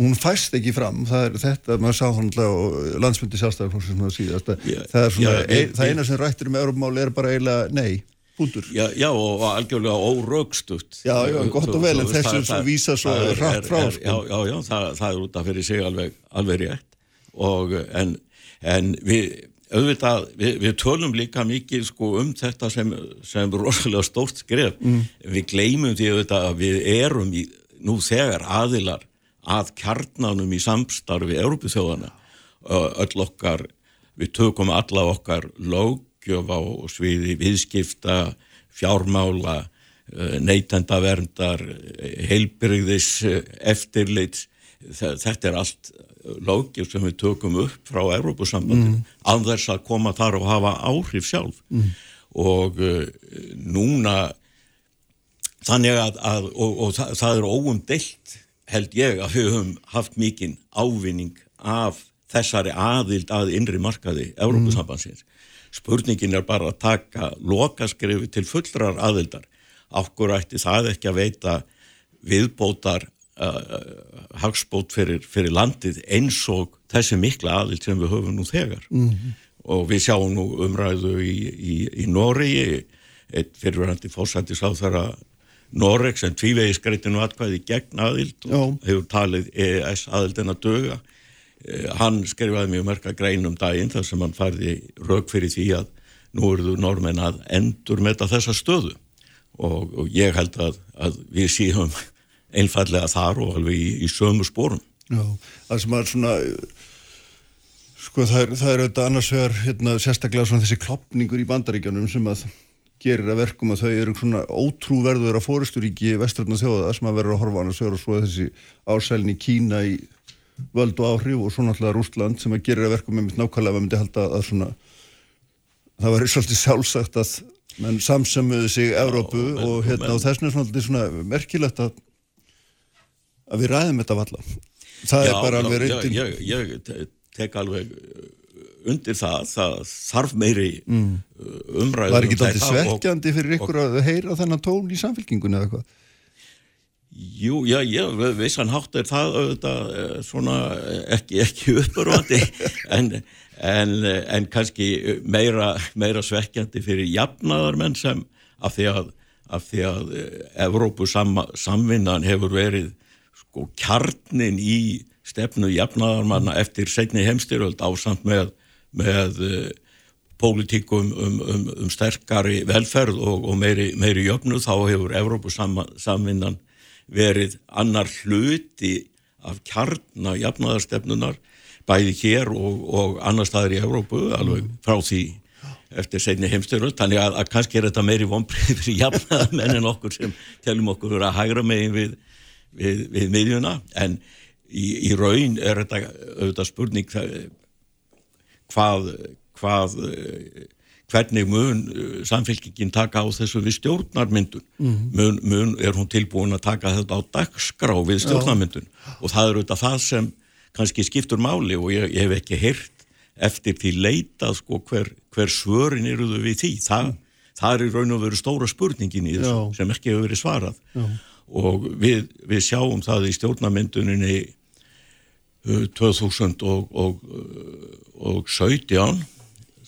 hún fæst ekki fram, það er þetta maður sá þannig að landsmyndi sjálfstæðarflokksins síðast, yeah. það er svona yeah, ein, það eina sem rættir um Európmáli er bara eiginlega nei Búndur. Já, já, og algjörlega órögstutt. Já, já, gott og vel, en þessu sem vísa svo rætt frá. Er, sko. Já, já, já, það, það er út af fyrir sig alveg, alveg rétt. Og, en, en við, auðvitað, við, við tölum líka mikið sko um þetta sem, sem rosalega stórt skref. Mm. Við gleymum því auðvitað að við erum í, nú þegar aðilar að kjarnanum í samstarfi Európithjóðana. Öll okkar, við tökum alla okkar lög löggjöf á sviði viðskipta, fjármála, eh, neytendaverndar, heilbyrgðis, eftirleits, þetta er allt löggjöf sem við tökum upp frá Európusambandinu, mm. anðers að koma þar og hafa áhrif sjálf mm. og uh, núna þannig að, að og, og það, það er óumdelt held ég að við höfum haft mikinn ávinning af þessari aðild að innri markaði Európusambansins. Mm. Spurningin er bara að taka lokaskrifi til fullrar aðildar. Ákkur ætti það ekki að veita viðbótar uh, hagspót fyrir, fyrir landið eins og þessi mikla aðild sem við höfum nú þegar. Mm -hmm. Og við sjáum nú umræðu í, í, í eitt fyrirverandi fórsætti sáþara Noreg sem tvívegi skreitinu atkvæði gegn aðild og hefur talið EES aðildina döga Eh, hann skrifaði mjög mörg að grein um daginn þar sem hann færði rauk fyrir því að nú eruðu normenn að endur með þessa stöðu og, og ég held að, að við síðum einfallega þar og alveg í, í sömu spórum Já, það sem er svona sko það er, það er auðvitað annars vegar hérna, sérstaklega svona þessi klopningur í bandaríkjanum sem að gerir að verkum að þau eru svona ótrúverður að fórusturíki vestrarna þjóða sem að vera að horfa annars vegar og svo þessi ásælni Kína í völd og áhrif og svo náttúrulega Rúsland sem að gera verkum með mitt nákvæmlega að myndi halda að svona það var svolítið sjálfsagt að menn samsömmuðu sig Evrópu Já, og hérna og þess vegna er svona merkilegt að að við ræðum þetta valla það Já, er bara alveg reyndin ég, ég, ég tek alveg undir það, það þarf meiri mm. umræðu Var ekki um þetta svekkjandi fyrir ykkur og, að heyra þennan tón í samfélkingunni eða eitthvað? Jú, já, já, vissan hátt er það auðvitað eh, svona eh, ekki, ekki uppurvandi en, en, en kannski meira, meira svekkjandi fyrir jafnaðarmenn sem af því að, af því að eh, Evrópu sam, samvinnan hefur verið sko kjarnin í stefnu jafnaðarmanna eftir segni heimstyröld ásamt með, með pólitíkum um, um, um sterkari velferð og, og meiri, meiri jöfnu þá hefur Evrópu sam, samvinnan verið annar hluti af kjarna jafnaðarstefnunar bæði hér og, og annar staðir í Európu alveg mm. frá því eftir segni heimstyrnul, þannig að, að kannski er þetta meiri vonbrið fyrir jafnaðarmenn en okkur sem telum okkur að hægra megin við, við, við miðjuna en í, í raun er þetta auðvitað spurning hvað hvað hvernig mun uh, samfélkingin taka á þessu við stjórnarmyndun mm -hmm. mun, mun er hún tilbúin að taka þetta á dagskrá við stjórnarmyndun Já. og það er auðvitað það sem kannski skiptur máli og ég, ég hef ekki heyrt eftir því leitað sko hver, hver svörin eruðu við því það, mm. það er í raun og veru stóra spurningin í þessu Já. sem ekki hefur verið svarað Já. Og við, við sjáum það í stjórnarmynduninni uh, 2017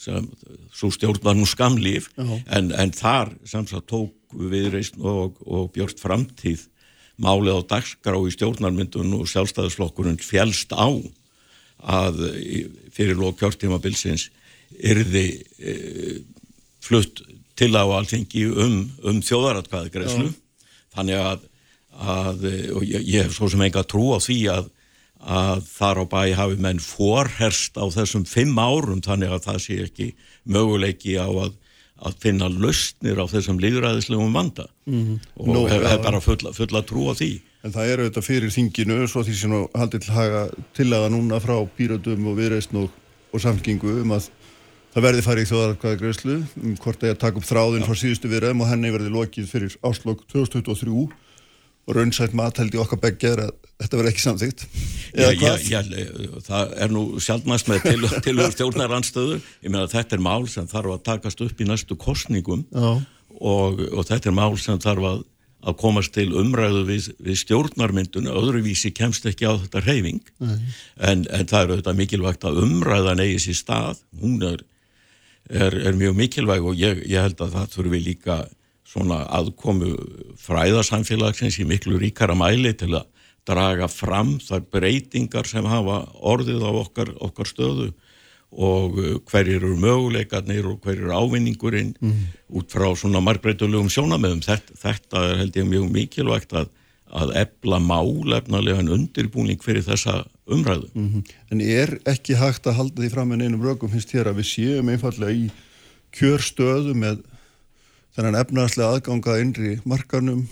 sem svo stjórn var nú skamlíf en, en þar samsagt tók viðreysn og, og björnt framtíð málið á dagskrá í stjórnarmyndun og sjálfstæðisflokkurinn fjælst á að fyrir lók kjörtímabilsins yrði e, flutt til á alþengi um, um þjóðaratkvæði greiðslu þannig að, að og ég, ég hef svo sem enga trú á því að að þar á bæ hafi menn forherst á þessum fimm árum þannig að það sé ekki möguleiki á að, að finna lausnir á þessum líðræðislegum vanda mm -hmm. og Nó, hef, hef bara fulla, fulla trú á því. En það eru þetta fyrir þinginu svo því sem haldið til haga til aða núna frá pýratum og viðreistn og, og samkingu um að það verði farið í þjóðarkvæða greiðslu um hvort að ég takk upp þráðin frá síðustu viðræðum og henni verði lokið fyrir áslokk 2023 og raunsætt mat held í okkar beggja er að þetta verði ekki samþygt Já, já, já, það er nú sjálfnæst með til, tilhör stjórnaranstöðu ég meina þetta er mál sem þarf að takast upp í næstu kostningum og, og þetta er mál sem þarf að, að komast til umræðu við, við stjórnarmyndun öðruvísi kemst ekki á þetta reyfing en, en það er auðvitað mikilvægt að umræðan eigi sér stað. Hún er, er, er mjög mikilvæg og ég, ég held að það þurfi líka svona aðkomu fræðarsamfélagsins í miklu ríkara mæli til að draga fram þar breytingar sem hafa orðið á okkar, okkar stöðu og uh, hverjir eru möguleikarnir og hverjir eru ávinningurinn mm. út frá svona margbreytulegum sjónamöðum. Þetta, þetta er held ég mjög mikilvægt að, að ebla málefnarlegan undirbúning fyrir þessa umræðu. Mm -hmm. En er ekki hægt að halda því fram en einum rögum finnst hér að við séum einfallega í kjörstöðu með þennan efnarslega aðganga innri markanum,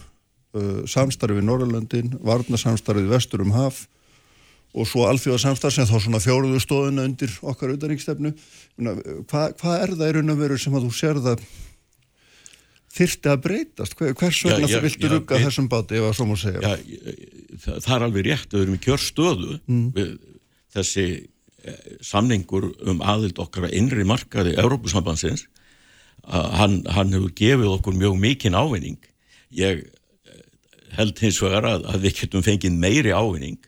uh, samstarfið Norrlandin, varnasamstarfið vestur um haf og svo alþjóðarsamstarf sem þá svona fjóruðu stóðuna undir okkar auðaríkstefnu. Hvað hva er það í raun og veru sem að þú sér það þyrti að breytast? Hvers vegna þú viltu rugga þessum báti ef að svo má segja? Já, það, það er alveg rétt, við erum í kjörstöðu mm. við þessi eh, samningur um aðild okkar að innri markaði Európusambansins hann, hann hefur gefið okkur mjög mikinn ávinning. Ég eh, held hins vegar að, að við getum fengið meiri ávinning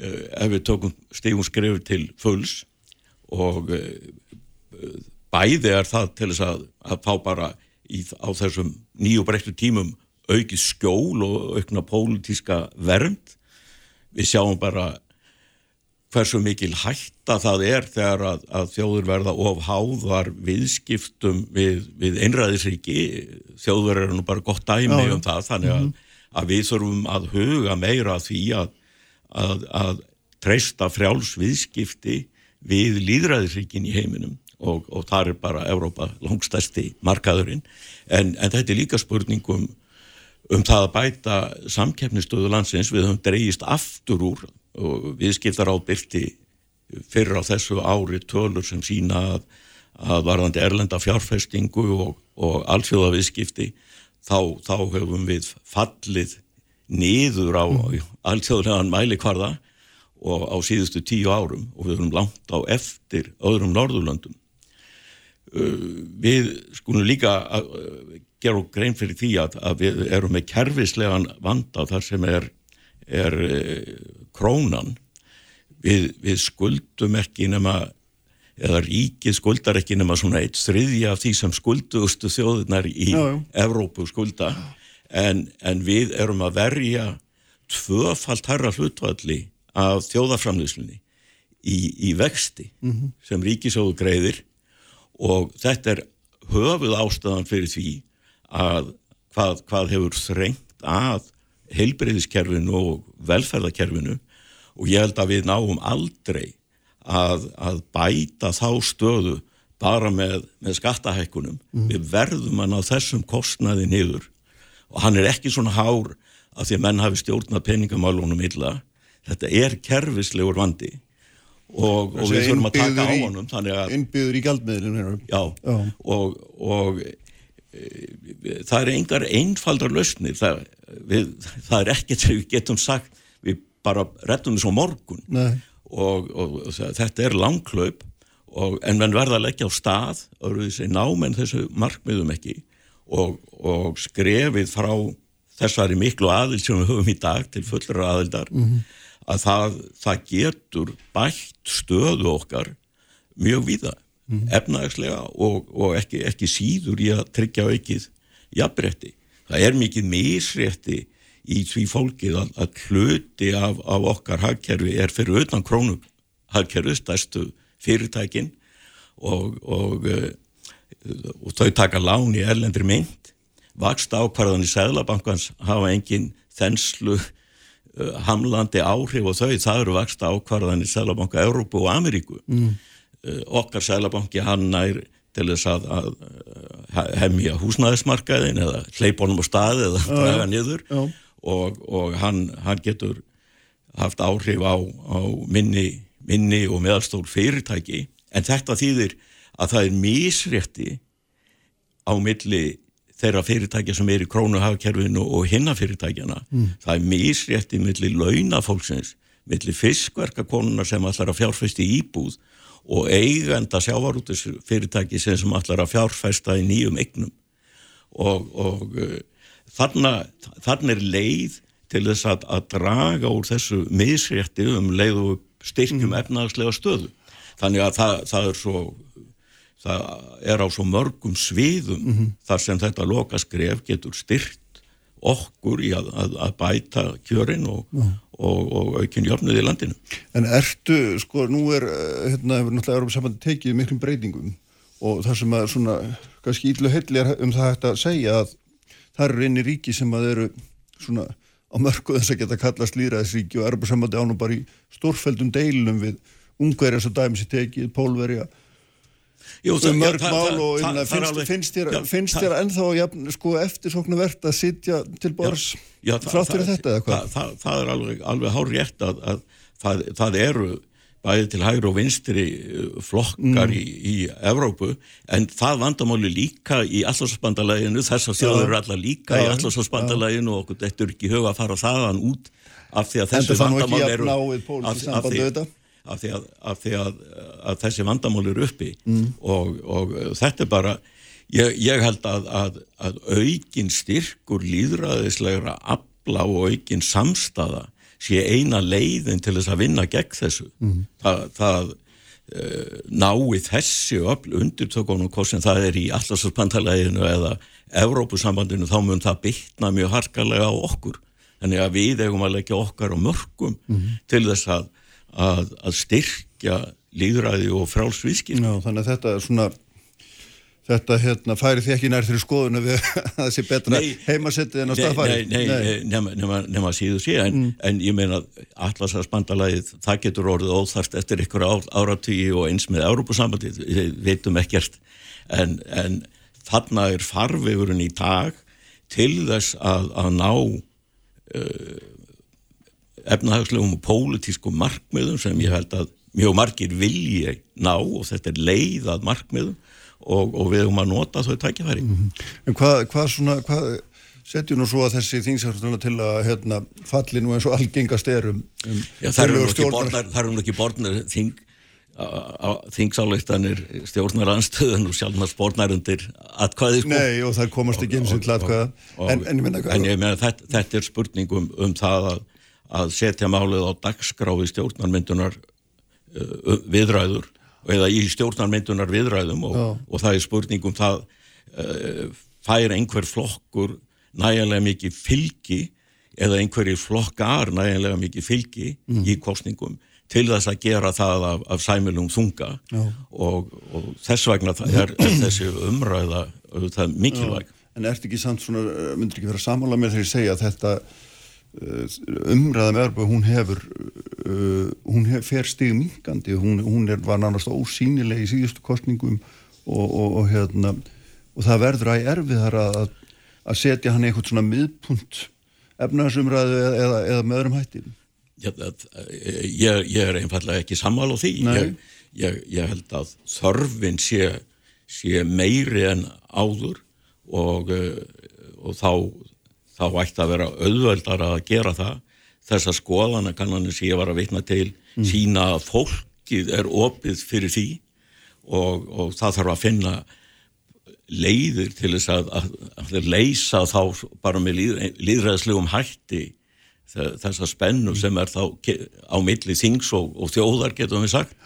uh, ef við tókum stígum skrifur til fulls og uh, bæði er það til þess að, að fá bara í, á þessum nýju breyttu tímum aukið skjól og aukna pólitíska vernd. Við sjáum bara hversu mikil hætta það er þegar að, að þjóður verða of háðar viðskiptum við, við einræðisríki, þjóður eru nú bara gott dæmi Já. um það, þannig að, -hmm. að við þurfum að huga meira því að, að treysta frjáls viðskipti við líðræðisríkin í heiminum og, og það er bara Evrópa langstæsti markaðurinn, en, en þetta er líka spurningum um það að bæta samkeppnistöðu landsins við höfum dreyist aftur úr viðskiptar ábyrti fyrir á þessu ári tölur sem sína að, að varðandi erlenda fjárfestingu og, og allsjóða viðskipti þá, þá hefum við fallið niður á mm. allsjóðlegan mæli hvarða og á síðustu tíu árum og við erum langt á eftir öðrum Norðurlöndum uh, við skulum líka að, gera grein fyrir því að, að við erum með kerfislegan vanda þar sem er er eh, krónan við, við skuldum ekki nema eða ríkið skuldar ekki nema svona eitt þriðja af því sem skulduðustu þjóðunar í já, já. Evrópu skulda en, en við erum að verja tvöfalt herra hlutvalli af þjóðaframlýslinni í, í vexti mm -hmm. sem ríkisóðu greiðir og þetta er höfuð ástæðan fyrir því að hvað, hvað hefur þrengt að heilbreyðiskerfinu og velferðarkerfinu og ég held að við náum aldrei að, að bæta þá stöðu bara með, með skattahækkunum. Mm. Við verðum að ná þessum kostnaði niður og hann er ekki svona hár að því að menn hafi stjórnað peningamálunum illa. Þetta er kerfislegur vandi og, og við þurfum að taka á honum. Innbyður í gældmiðlunum. Já, Já. og, og það er engar einfaldar lausnir. Það, við, það er ekkert sem við getum sagt. Við bara rettum þessu morgun. Og, og, og þetta er langklaup en menn verða að leggja á stað. Og þessi námenn þessu markmiðum ekki. Og, og skrefið frá þessari miklu aðild sem við höfum í dag til fullra aðildar mm -hmm. að það, það getur bætt stöðu okkar mjög víða mm -hmm. efnagslega og ekki, ekki síður í að tryggja aukið jafnbretti það er mikið misrétti í því fólkið að, að hluti af, af okkar hagkerfi er fyrir utan krónu hagkerfi, stærstu fyrirtækin og, og, eh, og þau taka lán í erlendri mynd vakst ákvarðan í Sæðlabankans hafa engin þenslu uh, hamlandi áhrif og þau, það eru vakst ákvarðan í Sæðlabanka Európu og Ameríku mm. Uh, okkar Sæðlabanki hann nær til þess að, að hemmja húsnæðismarkaðin eða hleypunum á staði eða draga niður og, og hann, hann getur haft áhrif á, á minni, minni og meðalstól fyrirtæki en þetta þýðir að það er misrétti á milli þeirra fyrirtækja sem er í krónuhagkerfinu og hinna fyrirtækjana. Mm. Það er misrétti milli launafólksins, milli fiskverkakonuna sem allar að fjárfæsti íbúð og eigenda sjávarútis fyrirtæki sem allar að fjárfæsta í nýjum eignum og, og uh, þarna, þarna er leið til þess að, að draga úr þessu misrétti um leið og styrkjum mm. efnaðslega stöðu. Þannig að það, það er svo það er á svo mörgum sviðum mm -hmm. þar sem þetta lokaskref getur styrt okkur í að, að, að bæta kjörin og, mm. Og, og aukin jöfnuð í landinu. En ertu, sko, nú er hérna, hefur náttúrulega Európa sambandi tekið miklum breytingum og það sem að svona, kannski ídlu heilli er um það hægt að segja að það eru einni ríki sem að eru svona á mörgu þess að geta kallast líraðisríki og Európa sambandi ánum bara í stórfældum deilum við ungverja svo dæmis í tekið, pólverja Jú, um mörg ja, mál og það, finnst, alveg, finnst þér, já, finnst þér ennþá ja, sko, eftir svona verðt að sitja til bors frátt fyrir þetta eða hvað? Það, það er alveg, alveg hár rétt að, að það, það eru bæði til hægri og vinstri uh, flokkar mm. í, í Evrópu en það vandamáli líka í allarsbandalæginu, þess að þjóður eru allar líka í allarsbandalæginu og okkur þetta er ekki huga að fara þaðan út af því að þessu vandamáli eru af, því, að, að, að þessi vandamál eru uppi mm. og, og þetta er bara ég, ég held að, að aukin styrkur líðræðislegra afla og aukin samstaða sé eina leiðin til þess að vinna gegn þessu mm. það, það uh, nái þessi öll undirtökunum hvort sem það er í allarspantaleginu eða Evrópusambandinu þá mun það bytna mjög harkalega á okkur þannig að við eigum að leggja okkar á mörgum mm. til þess að að, að styrkja líðræði og frálsvískin. Já, þannig að þetta er svona, þetta hérna, færi því ekki nær þeirri skoðun að það sé betra heimasettið en á staðfæri. Nei, nei, nei, nema, nema, nema síðu sé, en, mm. en ég meina Atlasarspandalagið, það getur orðið óþarft eftir ykkur áratvíi og eins með Európusambandi, við veitum ekkert, en, en þarna er farvegurinn í dag til þess að, að ná uh, efnahagslegum og pólitískum markmiðum sem ég held að mjög margir vilji ná og þetta er leiðað markmiðum og, og við höfum að nota þau tækifæri. Mm -hmm. En hvað, hvað svona, hvað setjum nú svo að þessi þingsarstuna til að hérna, falli nú eins og algengast er um, um Já, það eru nú ekki borðnar þing þingsáleiktanir stjórnar anstöðun og sjálfnar spórnar undir atkvæði sko. Nei og það komast ekki eins og til atkvæða en, en ég menna, en ég menna þetta, þetta er spurningum um það að að setja málið á dagskráfi stjórnarmyndunar viðræður eða í stjórnarmyndunar viðræðum og, og það er spurningum það uh, fær einhver flokkur nægilega mikið fylgi eða einhverjir flokkar nægilega mikið fylgi mm. í kostningum til þess að gera það af, af sæmilum þunga og, og þess vegna er þessi umræða mikilvæg. Já. En ert ekki samt svona, myndur ekki vera samála með þegar ég segja að þetta Umræða með Örbu, hún hefur uh, hún hef, fer stig mingandi, hún, hún er, var nánast ósýnileg í síðustu kostningum og, og, og hérna og það verður að erfiðar að, að setja hann eitthvað svona miðpunt efnaðsumræðu eða, eða, eða með öðrum hætti. Já, það, ég, ég er einfallega ekki sammál á því. Ég, ég, ég held að þörfin sé, sé meiri en áður og, og þá þá ætti að vera auðveldar að gera það þessar skoðana kannanir sem ég var að vitna til mm. sína að fólkið er opið fyrir því og, og það þarf að finna leiðir til þess að, að, að leysa þá bara með líð, líðræðslegum hætti þessa spennu sem er þá á milli þings og, og þjóðar getum við sagt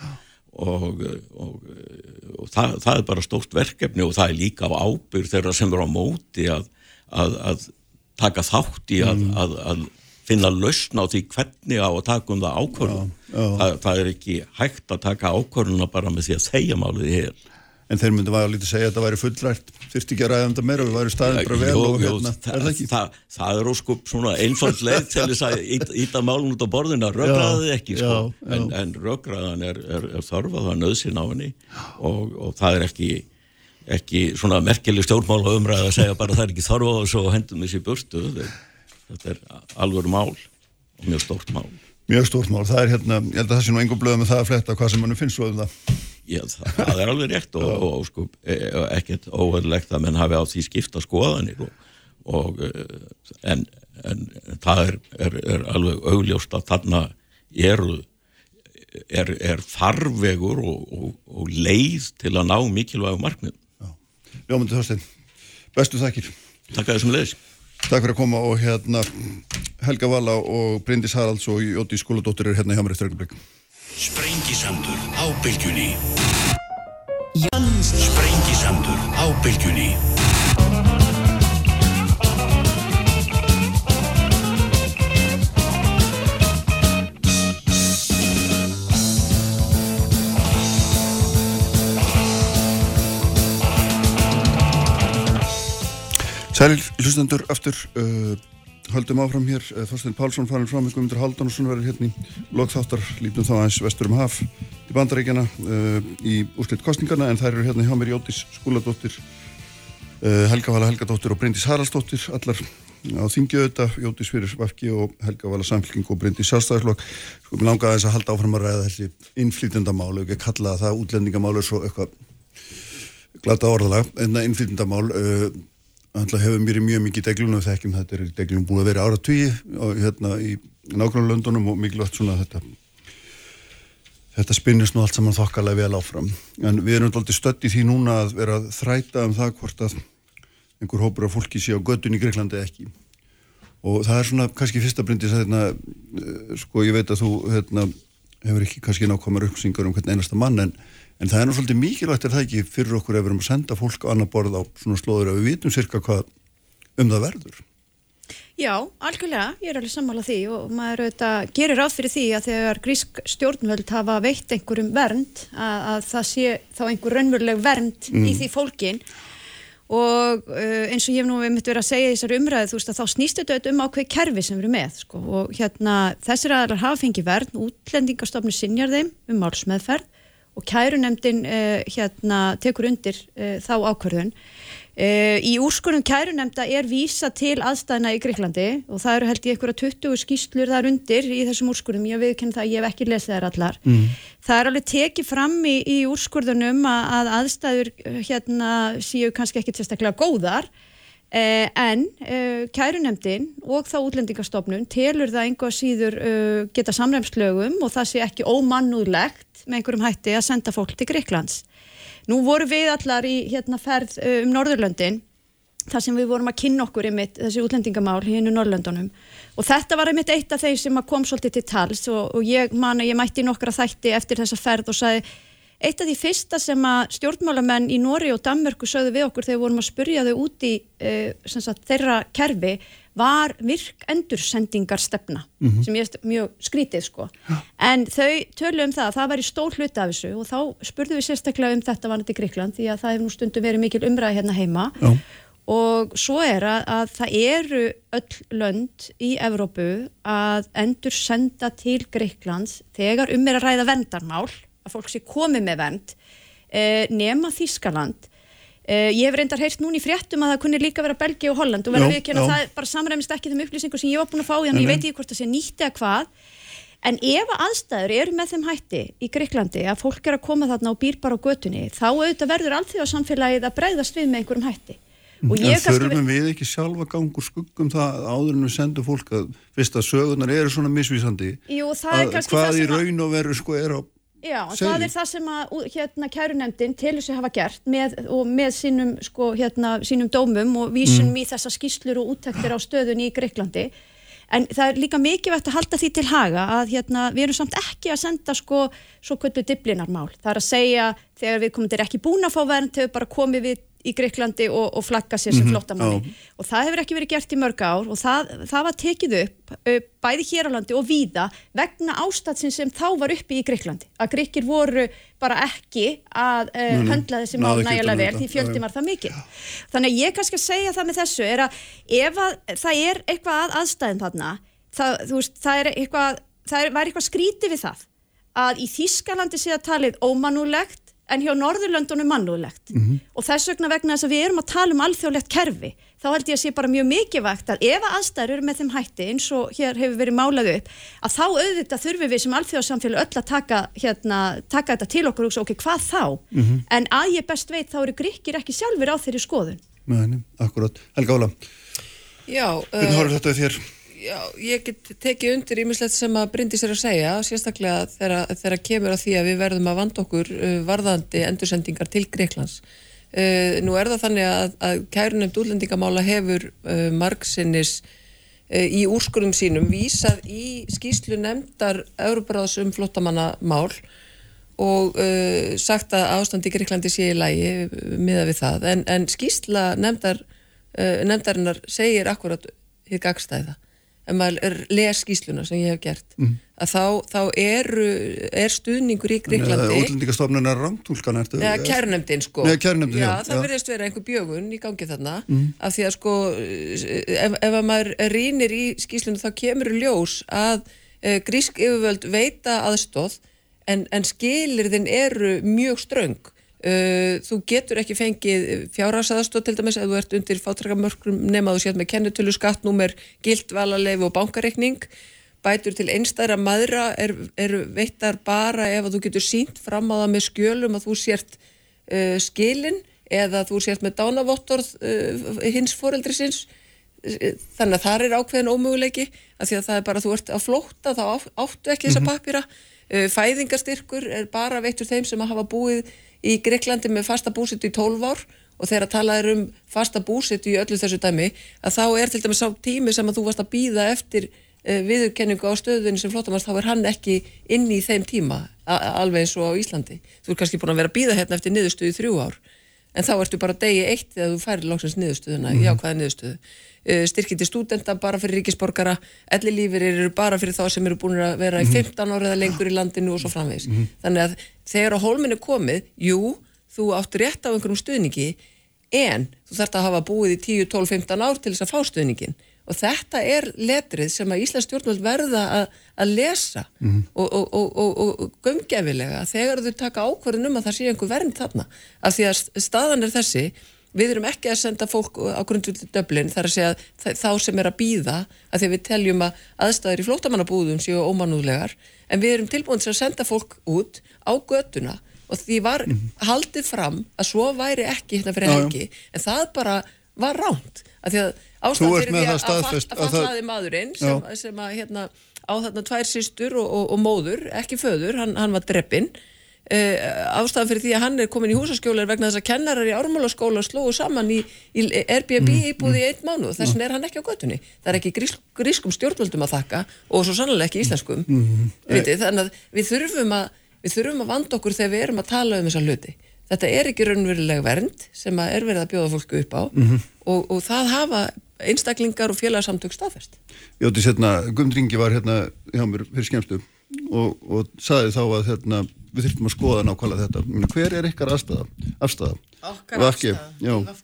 og, og það, það er bara stórt verkefni og það er líka á ábyrg þeirra sem eru á móti að, að taka þátt í að, mm. að, að finna lausn á því hvernig á að taka um það ákvörðun. Það, það er ekki hægt að taka ákvörðuna bara með því að þeia málið í hel. En þeir myndi að segja að það væri fullrætt þurfti ekki að ræða um það meira við væri staðin bara vel og hérna, er það ekki? Það, það er óskup svona einfald leið til þess að íta málun út á borðina, röggræðið ekki sko, já, já. en, en röggræðan er, er, er þörfað að nöðsinn á henni og, og það er ekki ekki svona merkeli stjórnmál og umræða að segja bara það er ekki þarf á þessu og hendum þessi burtu. Þetta er alveg mál og mjög stórt mál. Mjög stórt mál, það er hérna, ég held að það sé nú engum blöð með það að fletta hvað sem mannum finnst svo um það. Já, það, það er alveg rétt og, og, og sko, e- e- ekkert óverlegt að menn hafi á því skipta skoðanir og, og e, en, en það er, er, er alveg augljóst að þarna eru er, er farvegur og leið til að ná mikilvægu markmið Jómundi Þorstein, bestu þakkir. Takk að þessum leiðis Takk fyrir að koma og hérna Helga Vala og Bryndis Haralds og Jóti Skóladóttir er hérna hjá mér eftir ögnablik Sprengisandur á bylgjunni. Sprengisandur á bylgjunni Sælir hlustendur aftur uh, höldum áfram hér. Uh, Þorstein Pálsson farin fram með Guðmundur Haldansson verður hérna í lokþáttar lítum þá aðeins vestur um haf í bandaríkjana uh, í úrslitt kostningarna en þær eru hérna hjá mér Jótis Skúladóttir uh, Helga Vala Helgadóttir og Bryndis Haraldsdóttir allar á þingjöðu Jótis fyrir Vafki og Helga Vala Samfélking og Bryndis Sjálfstæðarslokk sko mér langaði þess að halda áfram að ræða þessi innflýtjandamál, ekki að kalla það útlendingamál Það hefur mér mjög mikið deglunum þekkjum, þetta er deglunum búin að vera ára tugi hérna í nákvæmlega löndunum og mikilvægt svona þetta þetta spinnist nú allt saman þokkalega vel áfram. En við erum alltaf stödd í því núna að vera að þræta um það hvort að einhver hópur af fólki sé á göttun í Greiklandi ekki. Og það er svona kannski fyrsta brindis að hérna, sko ég veit að þú hérna, hefur ekki kannski nákvæmar uppsingar um hvern einasta mann en En það er nú svolítið mikilvægt er það ekki fyrir okkur ef við erum að senda fólk á annar borð á svona slóður að við vitum cirka hvað um það verður. Já, algjörlega, ég er alveg sammála því og maður auðvitað gerir ráð fyrir því að þegar grísk stjórnvöld hafa veitt einhverjum vernd að, að það sé þá einhver raunveruleg vernd mm. í því fólkin og uh, eins og ég hef nú myndið verið að segja í þessari umræðu þú veist að þá snýst þetta um ákveð kerfi sem erum með sko og hérna þessir aðlar hafa fengið vernd, útlendingastofnir sinjar þeim um málsmeðferð og kærunemdin uh, hérna, tekur undir uh, þá ákvörðun. Uh, í úrskurðum kærunemda er vísa til aðstæðina í Greiklandi og það eru held ég einhverja 20 skýslur þar undir í þessum úrskurðum, ég viðkenn það, ég hef ekki lesið þær allar. Mm. Það er alveg tekið fram í, í úrskurðunum að, að aðstæður hérna séu kannski ekki sérstaklega góðar Eh, en eh, kærunemdin og þá útlendingastofnun telur það einhvað síður eh, geta samræmslögum og það sé ekki ómannúðlegt með einhverjum hætti að senda fólk til Greiklands. Nú voru við allar í hérna, ferð um Norðurlöndin þar sem við vorum að kynna okkur einmitt þessi útlendingamál hérna í Norrlöndunum og þetta var einmitt eitt af þeir sem kom svolítið til tals og, og ég man að ég mætti nokkra þætti eftir þessa ferð og sagði Eitt af því fyrsta sem að stjórnmálamenn í Nóri og Danmörku sögðu við okkur þegar vorum að spurja þau út í uh, sagt, þeirra kerfi var virk endursendingarstefna mm -hmm. sem ég er mjög skrítið sko. En þau tölu um það að það væri stór hluti af þessu og þá spurðu við sérstaklega um þetta vanandi Gríkland því að það hefur nú stundum verið mikil umræði hérna heima Já. og svo er að, að það eru öll lönd í Evrópu að endursenda til Gríklands þegar um er að ræða vendarmál að fólk sé komið með vend eh, nema Þískaland eh, ég hef reyndar heyrst núni fréttum að það kunni líka vera Belgi og Holland. Og verður við ekki að það bara samræmist ekki þeim upplýsingu sem ég var búin að fá þannig að ég veit ekki hvort það sé nýtti að hvað. En ef aðstæður eru með þeim hætti í Greiklandi að fólk er að koma þarna og býr bara á götunni þá auðvitað verður allþjóða samfélagið að breyðast við með einhverjum hætti. En þurfum við ekki sjálfa gangur skuggum það áður en við sendum fólk að fyrst að sögurnar eru svona misvísandi Jú, að hvað í raun og veru sko er á Já, Segðu. það er það sem að hérna kærunemdin til þess að hafa gert með, með sínum, sko, hérna, sínum dómum og vísunum mm. í þessa skýslur og úttektir á stöðunni í Greiklandi en það er líka mikið vett að halda því til haga að hérna, við erum samt ekki að senda sko, svo kvöldu diblinarmál það er að segja þegar við komum til ekki búin að fá verðin til bara komið við í Greiklandi og, og flagga sér sem mm -hmm. flottamanni oh. og það hefur ekki verið gert í mörg ár og það, það var tekið upp bæði hér á landi og víða vegna ástatsin sem þá var uppi í Greiklandi. Að Greikir voru bara ekki að uh, höndla þessi mál nægilega vel því fjöldi var það mikil þannig að ég kannski að segja það með þessu er að ef að, það er eitthvað að aðstæðin þarna það, veist, það er eitthvað það er, var eitthvað skríti við það að í Þískalandi sé að talið ómanulegt en hjá Norðurlöndunum mannúðlegt mm -hmm. og þess vegna vegna þess að við erum að tala um alþjóðlegt kerfi þá held ég að sé bara mjög mikilvægt að ef að aðstæður eru með þeim hætti eins og hér hefur verið málað upp að þá auðvitað þurfum við sem alþjóðarsamfélag öll að taka, hérna, taka þetta til okkur og ok, hvað þá? En að ég best veit þá eru gríkir ekki sjálfur á þeirri skoðun. Nei, akkurat. Helga Óla, Já, hvernig uh, horfður þetta við þér? Já, ég get tekið undir ímislegt sem að Bryndís er að segja, sérstaklega þegar, kemur að því að við verðum að vanda okkur uh, varðandi endursendingar til Greiklands. Uh, nú er það þannig að, að kærunemt útlendingamála hefur uh, margsinnis uh, í úrskurum sínum vísað í skýslu nefndar Európaráðs um flottamannamál og uh, sagt að ástand í Greiklandi sé í lægi miða við það, en, en skýsla nefndar, uh, nefndarinnar segir akkurat hér gagstæða ef maður les skýsluna sem ég hef gert að þá, þá eru, er stuðningur í Greiklandi Útlendingastofnun er rámtúlkan, ertu? Eða kærnefndin sko. Nei, kærunefndin, já, já, það verðist vera einhver bjögun í gangi þarna af því að sko ef, ef að maður rýnir í skýslunum þá kemur ljós að e, grísk yfirvöld veita aðstóð en, en skilirðin eru mjög ströng þú getur ekki fengið fjárhagsaðstóð til dæmis ef þú ert undir fátrakamörkrum nema þú sétt með kennitölu skattnúmer, gildvalarleif og bankareikning. Bætur til einstæðra maðra er, er veittar bara ef að þú getur sínt fram á það með skjölum að þú sért uh, skilin eða þú sért með dánavottorð uh, hins foreldrisins. Þannig að það er ákveðin ómöguleiki að því að það er bara þú ert að flótta þá áttu ekki þessa pappýra uh, fæðingastyrkur er bara veittur þeim sem hafa búið í Greiklandi með fasta búsitu í 12 ár og þegar talað er um fasta búsitu í öllu þessu dæmi að þá er til dæmis sá tími sem að þú varst að býða eftir uh, viðurkenningu á stöðunni sem flottamast þá er hann ekki inn í þeim tíma alveg eins og á Íslandi. Þú er kannski búin að vera að býða hérna eftir niðurstöðu í þrjú ár en þá ertu bara degi eitt þegar þú færir loksins niðurstöðuna, mm. jákvæða niðurstöðu. Uh, styrkir til stúdenta bara fyrir ríkisborgara ellilífir eru bara fyrir þá sem eru búin að vera í 15 ára eða lengur í landinu og svo framvegis. Þannig að þegar á hólminn er komið jú, þú átt rétt á einhverjum stuðningi en þú þarft að hafa búið í 10, 12, 15 ár til þess að fá stuðningin og þetta er letrið sem að Íslands stjórnvöld verða að, að lesa og, og, og, og, og gömgefilega þegar þau taka ákvörðun um að það sé einhver vernd þarna. Af því að staðan er þessi við erum ekki að senda fólk á grundvöldu döblin þar að segja þ- þá sem er að býða að því að við teljum að aðstæður í flóttamannabúðum séu ómanúðlegar en við erum tilbúin til að senda fólk út á götuna. Og því var haldið fram að svo væri ekki hérna fyrir helgi en það bara var ránt að því að Ert fyrir því að, að, að fallaði maðurinn sem, sem að hérna á þarna tvær systur og, og, og móður, ekki föður, hann, hann var dreppinn. Uh, ástæðan fyrir því að hann er komin í húsaskjólar vegna þess að kennarar í ármálaskóla slóðu saman í, í Airbnb Mm, íbúði í einn mánuð, þess vegna er hann ekki á göttunni það er ekki grísk, grískum stjórnvöldum að þakka og svo sannlega ekki íslenskum. Mm, Vitið, þannig að við þurfum að við þurfum að vanda okkur þegar við erum að tala um þessa hluti. Þetta er ekki raunveruleg vernd sem að er verið að bjóða fólku upp á Mhm. og, og það hafa einstaklingar og félagsamtök staðfest Jóti, hérna, Guðmundringi var hérna hjá mér fyrir skemmstu og, og saði þá að hérna, við þurfum að skoða nákvæmlega þetta. Hver er ykkar aðstæða? afstæða? Okkar afstæða.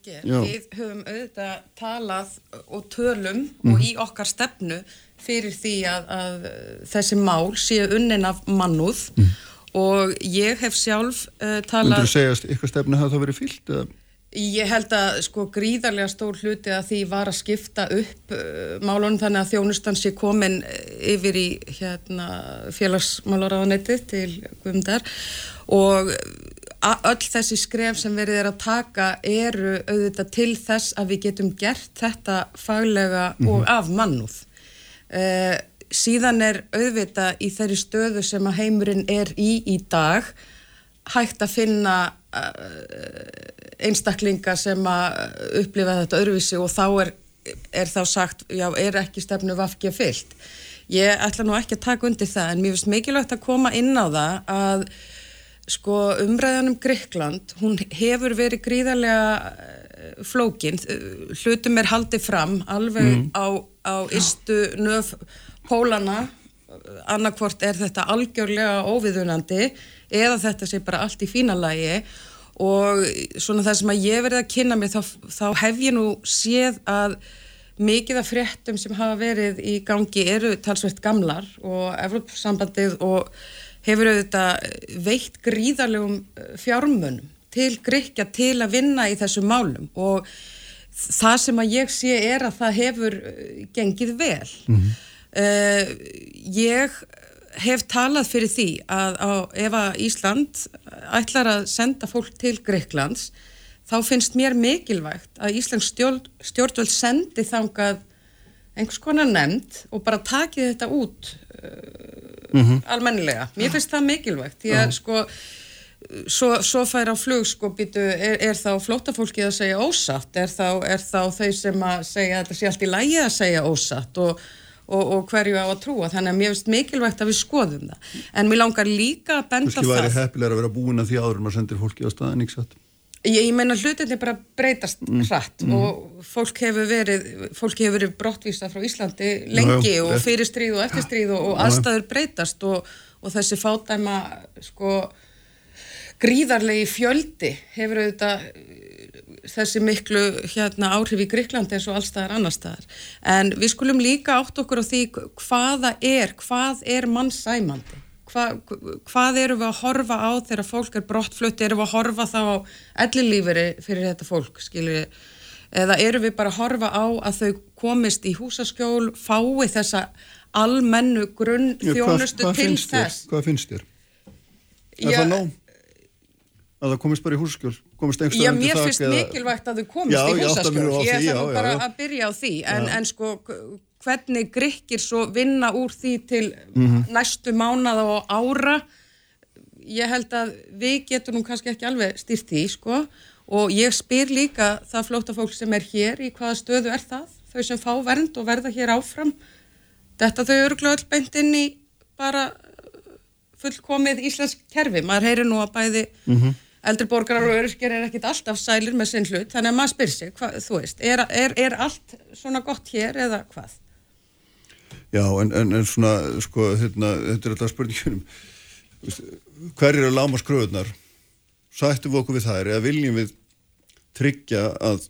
Við höfum auðvitað talað og tölum og í okkar stefnu fyrir því að, að þessi mál séu unnin af mannúð og ég hef sjálf uh, Myndur talað þú segja að ykkar stefni hafa það verið fyllt? Eða? Ég held að sko gríðarlega stór hluti að því var að skipta upp uh, málunum þannig að þjónustan sé komin eh, yfir í hérna, félagsmálaráðanettið til Guðmundar og a- öll þessi skref sem verið er að taka eru auðvitað til þess að við getum gert þetta faglega og af mannúð. Uh, síðan er auðvitað í þeirri stöðu sem að heimurinn er í í dag hægt að finna uh, einstaklinga sem að upplifa þetta öðruvísi og þá er, er þá sagt, já, er ekki stefnu vafki að fyllt. Ég ætla nú ekki að taka undir það en mér finnst mikilvægt að koma inn á það að sko umræðan um Gríkland, hún hefur verið gríðarlega eh, flókin, Eh, hlutum er haldið fram alveg á, á istu nöf pólana, annarkvort er þetta algjörlega óviðunandi eða þetta sé bara allt í fína lagi. Og svona það sem að ég verið að kynna mig þá, þá hef ég nú séð að mikið af fréttum sem hafa verið í gangi eru talsvert gamlar og Evropasambandið og hefur auðvitað veitt gríðarlegum eh, fjármunum til Gríkja til að vinna í þessum málum. Og það sem að ég sé er að það hefur uh, gengið vel. Uh, ég hef talað fyrir því að á, ef að Ísland ætlar að senda fólk til Greiklands þá finnst mér mikilvægt að Íslands stjórn, stjórnvöld sendi þangað einhvers konar nefnd og bara takið þetta út uh, almennilega. Mér finnst það mikilvægt því að sko svo, svo fær á flug sko býtu, er, er þá flótafólkið að segja ósatt? Er þá, er þá þau sem að segja þetta sé allt í lægi að segja ósatt? Og, og, og hverju á að trúa. Þannig að mér finnst mikilvægt að við skoðum það. En mér langar líka að benda Kannski væri það heppilega að vera búin að því áður maður sendir fólki á staðan, ekki satt? Ég, ég meina hlutinni bara breytast hratt og fólk hefur verið hefur verið brottvísað frá Íslandi lengi já, og rétt. fyrir stríð og eftir stríð og, og aðstæður breytast og, og þessi fádæma sko gríðarlegi fjöldi hefur auðvitað þessi miklu hérna áhrif í Gríklandi eins og allstaðar annar staðar en við skulum líka átt okkur á því hvaða er, hvað er mannsæmandi Hva, hvað eru við að horfa á þegar fólk er brottflutt, eru við að horfa þá á ellilíferi fyrir þetta fólk skilur eða eru við bara að horfa á að þau komist í húsaskjól fái þessa almennu grunn þjónustu hvað til finnst þér? þess Hvað finnst þér? Er Já, það nóg? Að það komist bara í húsaskjól? Komist einhvers Já, mér finnst mikilvægt að þau komist Já, í húsaskjól. Ég já, bara að byrja á því, en, en sko, hvernig grykkir svo vinna úr því til Mhm. næstu mánada og ára, ég held að við getum nú kannski ekki alveg stýrt því, sko, og ég spyr líka það flóta fólk sem er hér, í hvaða stöðu er það, þau sem fá vernd og verða hér áfram, þetta þau öruglega öll beint inn í bara fullkomið íslensk kerfi. Maður heyrir nú að bæði eldri borgarar og öryrkjar er ekkit alltaf sælir með sinn hlut, þannig að maður spyr sig, hva, þú veist, er, er, er allt svona gott hér eða hvað? Já, en, en, en svona, sko, hérna, þetta er alltaf spurningunum. Hver eru lámaskröðunar? Sættum við okkur við þær eða viljum við tryggja að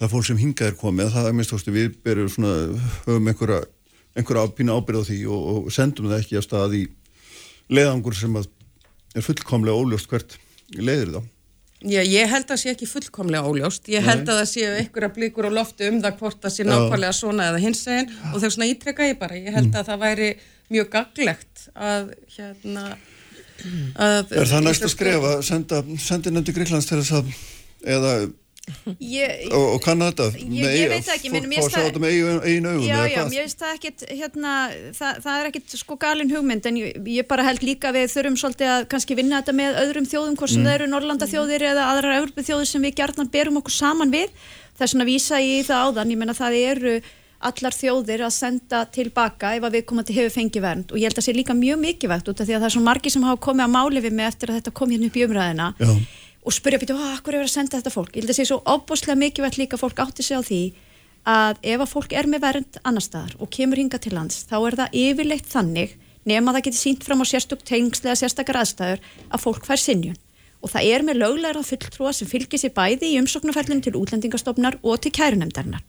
það fólk sem hingað er komið, að það er minnst ástu við berum svona, höfum einhverja, einhverja ápína ábyrð á því og, og sendum það ekki af stað í leiðangur sem að er fullkomlega óljóst hvert leiðir þá. Já, ég held að það sé ekki fullkomlega óljóst, ég held að það sé einhverja blíkur á loftu um það hvort það sé nákvæmlega svona eða hins eginn og þess vegna ítrekka ég bara, ég held að það væri mjög gaglegt að hérna að Er það næst að skrefa, senda, senda nefndi Gríklands til þess að, eða, Ég, og, og kanna þetta? Ég- með ég það ekki, fólk fá að sjá það- þetta með eigin augum, Já, já, mér finnst það ekkit, hérna, það, það er ekkit sko galin hugmynd en ég, ég bara held líka að við þurfum svolítið að kannski vinna þetta með öðrum þjóðum, hvort sem það eru Norrlanda þjóðir eða aðrar Evropu þjóðir sem við gjarnan berum okkur saman við. Þess vegna vísa ég í það áðan, ég menna það eru allar þjóðir að senda tilbaka ef að við komandi hefur fengið vernd og ég held að það sé líka mjög mikilvægt út af því að það er svo margi sem hafa komið að máli við mig eftir að þetta kom hérna upp í umræðina Já. Og spyrja býtu, hvað er að senda þetta fólk? Ég held að sé svo óbúslega mikilvægt líka að fólk átti sig á því að ef að fólk er með vernd annar staðar og kemur hinga til lands, þá er það yfirleitt þannig, nema það geti sínt fram á sérstök tengslega sérstakar aðstæður að fólk fær sinjun. Og það er með löglegra fulltrúa sem fylgir sér bæði í umsóknarferlinu til útlendingastofnar og til kærunemdarinnar.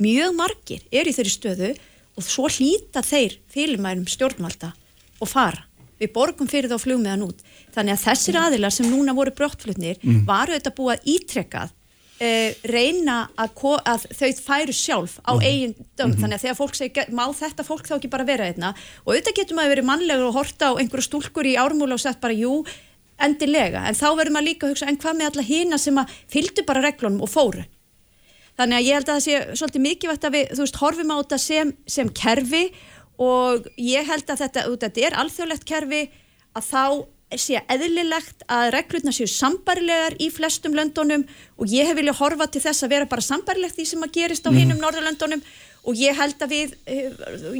Mjög margir er í þeirri stöðu og svo hlýta þeir fylgmærum stjórnvalda og fara. Við borgum fyrir þá flugmiðan út. Þannig að þessir aðilar sem núna voru brottflutnir varu þetta búið að ítrekkað uh, reyna að, að þau færu sjálf á eigin döm. Þannig að þegar fólk segir, má þetta fólk þá ekki bara vera einna? Og auðvitað getur maður verið mannlegur og horta á einhverju stúlkur í ármúla og sagt bara jú, endilega. En þá verður maður líka að hugsa, en hvað með alla hina sem að fylgdu bara reglunum og fóru? Þannig að ég held að það sé svolítið mikilvægt að við, þú veist, horfum á þetta sem, sem kerfi og ég held að þetta, þetta er alþjóðlegt kerfi að þá sé eðlilegt að reglurnar séu sambarilegar í flestum löndunum og ég hef viljað horfa til þess að vera bara sambarilegt því sem að gerist á hinum Norðurlöndunum og ég held að við, eh,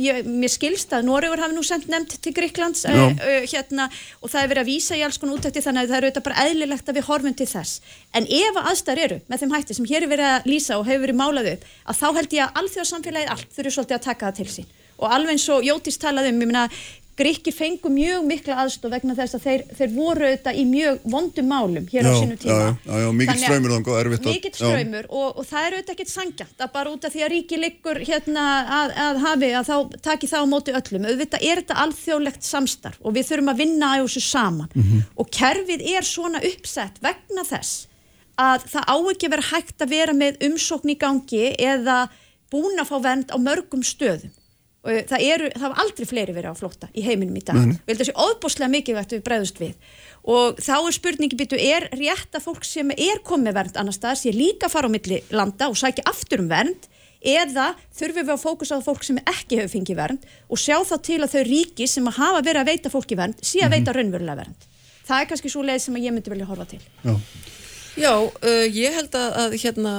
ég, mér skilst að Noregur hafi nú sendt nefnd til Gríklands uh, uh, hérna og það er verið að vísa í alls konar útækti þannig að það er auðvitað bara eðlilegt að við horfum til þess. En ef að aðstæður eru með þeim hætti sem hér er verið að lýsa og hefur verið málað upp, að þá held ég að alþjóðarsamfélagið allt þurfi svolítið að taka það til sín. Og alveg eins og Jótís talaði um, ég meina, Gríkir fengu mjög mikla aðstof vegna þess að þeir, þeir voru auðvitað í mjög vondum málum hér á Já, sínu tíma. já, já, já, mikill Þannig að- erfitt að- Mikill já. straumur og, og það er auðvitað ekkert sangjant að bara út af því að ríki liggur hérna að, að hafi að þá taki það á móti öllum. Auðvitað er þetta alþjóðlegt samstarf og við þurfum að vinna á þessu saman Mhm. og kerfið er svona uppsett vegna þess að það á ekki vera hægt að vera með umsókn í gangi eða búin að fá vernd á mörgum stöðum. Það, eru, það hafa aldrei fleiri verið á flótta í heiminum í dag. Nei. Við heldum þessi óðbúslega mikilvægt að við bregðust við. Og þá er spurningi byttu, er rétt að fólk sem er komið vernd annar stað sé líka að fara á milli landa og sækja aftur um vernd eða þurfum við að fókusa á fólk sem ekki hefur fengið vernd og sjá þá til að þau ríki sem að hafa verið að veita fólki vernd sé að veita raunverulega vernd. Það er kannski svo leið sem að ég myndi vilja horfa til. Já. Já, uh, ég held að, að hérna,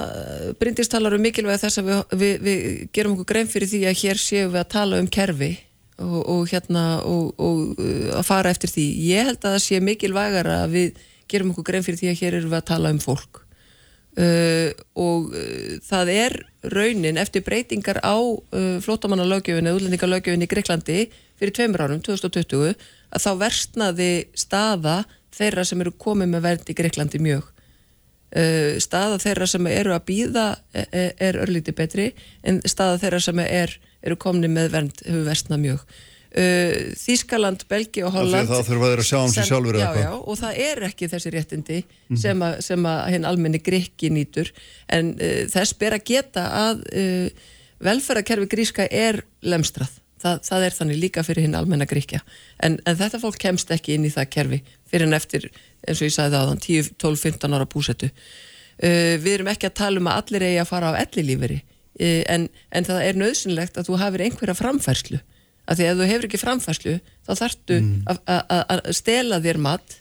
Bryndís talar um mikilvæg þess að við, við, við gerum okkur grein fyrir því að hér séum við að tala um kerfi og, og hérna og, og uh, að fara eftir því. Ég held að það sé mikilvægar að við gerum okkur grein fyrir því að hér erum við að tala um fólk uh, og uh, það er raunin eftir breytingar á uh, flótamannalögjöfinni, útlendingalögjöfinni í Greiklandi fyrir tveimur árum, 2020 að þá versnaði staða þeirra sem eru komið með vernd í Greiklandi mjög Uh, staða þeirra sem eru að býða er, er örlíti betri en staða þeirra sem er, eru komni með vernd hefur vestnað mjög. Uh, Þískaland, Belgi og Holland þá þurfa þeir að sjá um sig sjálfur já, já, og það er ekki þessi réttindi sem, að, sem að hinn almenni grikki nýtur. En uh, þess ber að geta að uh, velferðarkerfi gríska er lemstrað. Það, það er þannig líka fyrir hinn almenna gríkja en, en þetta fólk kemst ekki inn í það kerfi fyrir en eftir, eins og ég sagði það 10, 12, 15 ára búsetu. Uh, við erum ekki að tala um að allir eigi að fara á ellilíferi uh, en, en það er nöðsynlegt að þú hafir einhverja framfærslu. Af því að þú hefur ekki framfærslu þá þarftu að að- stela þér mat.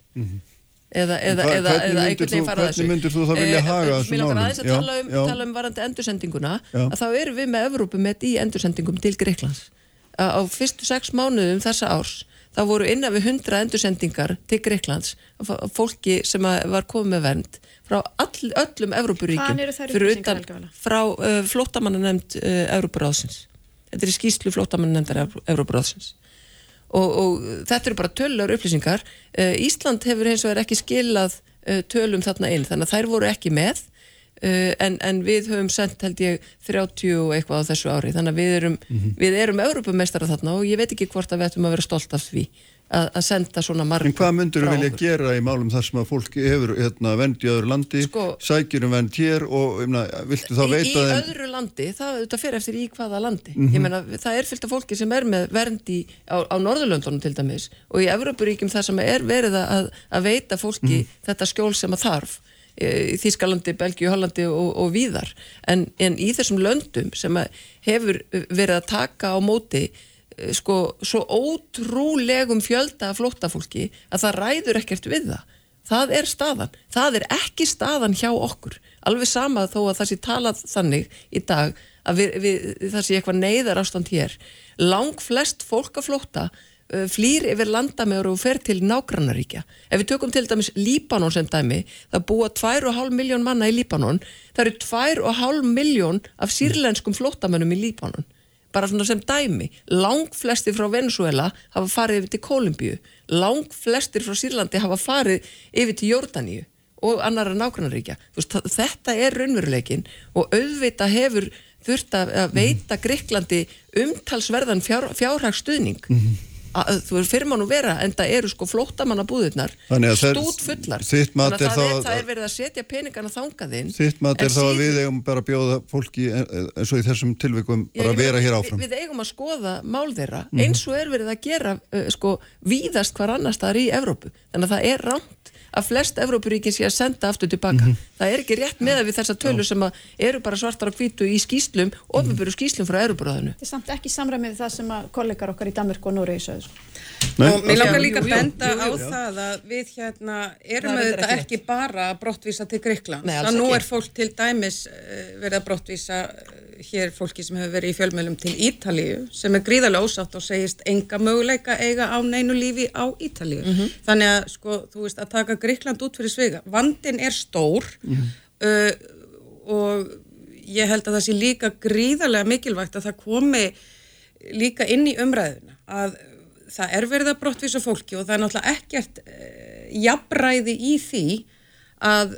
Eða, eða, eða, eða myndir einhvern veginn fara að hvernig þessu. myndir þú þá vilja Eh, haga eh, þessum Mér langar aðeins að tala um, já. tala um varandi endursendinguna Já. að þá erum við með Evrópu með í endursendingum til Greiklands á fyrstu sex mánuðum þessa árs þá voru innan við hundra endursendingar til Greiklands fólki sem var komið með vernd frá all, öllum þær fyrir utan frá uh, flóttamannanemnd uh, Evrópuráðsins. Þetta er í skýslu flóttamannanemndar Evrópuráðsins. Og, og þetta eru bara tölur upplýsingar. Uh, Ísland hefur eins og er ekki skilað tölum þarna inn þannig að þær voru ekki með en, en við höfum sendt held ég 30 og eitthvað á þessu ári. Þannig að við erum, við erum Evrópumestara þarna og ég veit ekki hvort að við ættum að vera stolt af því að, að senda svona marg En hvað myndur frá vilja gera í málum þar sem að fólk hefur hérna, vend í öðru landi, Sko- sækir um vend hér og um, viltu þá í, í veita þeim öðru landi, það þetta fer eftir í hvaða landi. Mhm. ég meina, það er fylgt af fólki sem er með vernd í, á, á Norðurlöndunum til dæmis og í Evrópuríkjum það sem er verið að, að veita fólki Mhm. þetta skjól sem að þarf. eh, í Þískalandi, Belgíu, Hollandi og, og víðar. En, en í þessum löndum sem hefur verið að taka á móti eh, sko, svo ótrúlegum fjölda af flóttafólki að það ræður ekkert við það. Það er staðan, það er ekki staðan hjá okkur, alveg sama þó að það sé talað þannig í dag að við, við, það sé eitthvað neyðar ástand hér, lang flest fólk að flótta uh, flýr yfir landamöður og fer til nágrannaríkja ef við tökum til dæmis Líbanon sem dæmi það búa 2,5 miljón manna í Líbanon það eru 2,5 miljón af sírlenskum flóttamönnum í Líbanon bara svona sem dæmi, lang flestir frá Venezuela hafa farið yfir til Kolumbíu, lang flestir frá Sýrlandi hafa farið yfir til Jórdaníu og annara nágrannaríkja. Þetta er raunveruleikin og auðvita hefur þurft að veita Greiklandi umtalsverðan fjár, fjárhagsstuðning. Mhm. Að, þú veist, fyrir má nú vera, en það eru sko flóttamannabúðirnar Þannig að stút fullar. mat er það, þá er, að- það er verið að setja peningana þangaðinn. Þitt mat er þá að við eigum bara að bjóða fólki eh, eh, eins og í þessum tilvikum Já, bara að vera hér við- áfram. Við eigum að skoða mál þeirra Mhm. eins og er verið að gera uh, sko, víðast hvar annars staðar í Evrópu. Þannig að það er rámt að flest Evrópuríkin sé að senda aftur tilbaka. Mhm. Það er ekki rétt með við þessar tölur sem að eru bara svartar og hvítu í skýslum, ofinbyrju skýslum frá Evrópuráðinu. Þetta er samt ekki samræmið við það sem að kollegar okkar í Danmörku og Nóri sögðu. sko. Nei, og mér langar jú, líka að jú, benda jú, á jú. það að við hérna erum Það er auðvitað ekki ekki bara að brottvísa til Greiklands. Nei, alls að nú er fólk til dæmis uh, verið að brottvísa uh, hér fólki sem hefur verið í fjölmjölum til Ítalíu sem er gríðarlega ósátt og segist enga möguleika eiga á neinu lífi á Ítalíu. Mhm. Þannig að sko, þú veist, að taka Greikland út fyrir svega. Vandin er stór uh, og ég held að það sé líka gríðarlega mikilvægt að það komi líka inn í umræðuna að það er verið að brottvísa fólki og það er náttúrulega ekkert uh, jafnræði í því að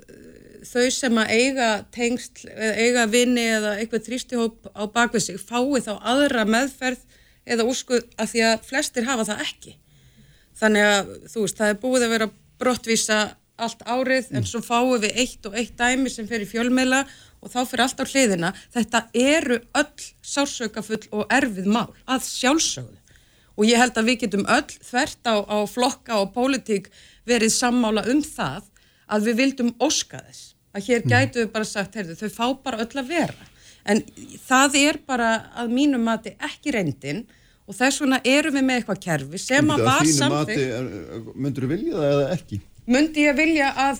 þau sem að eiga tengst, eiga vini eða eitthvað þrýstihóp á bakvið sig fái þá aðra meðferð eða úrskuð að því að flestir hafa það ekki. Þannig að þú veist, það er búið að vera brottvísa allt árið en svo fáum við eitt og eitt dæmi sem fer í fjölmiðla og þá fyrir allt á hliðina. Þetta eru öll sársaukafull og erfið mál að sjálfsögðu og ég held að við getum öll þvert á, á flokka og pólitík verið sammála um það að við vildum óska þess að hér gætu við bara sagt, heyrðu, þau fá bara öll að vera. En það er bara að mínum mati ekki reyndin og þess vegna erum við með eitthvað kerfi sem að var samþygg Myndur þú vilja það eða ekki? myndi ég vilja að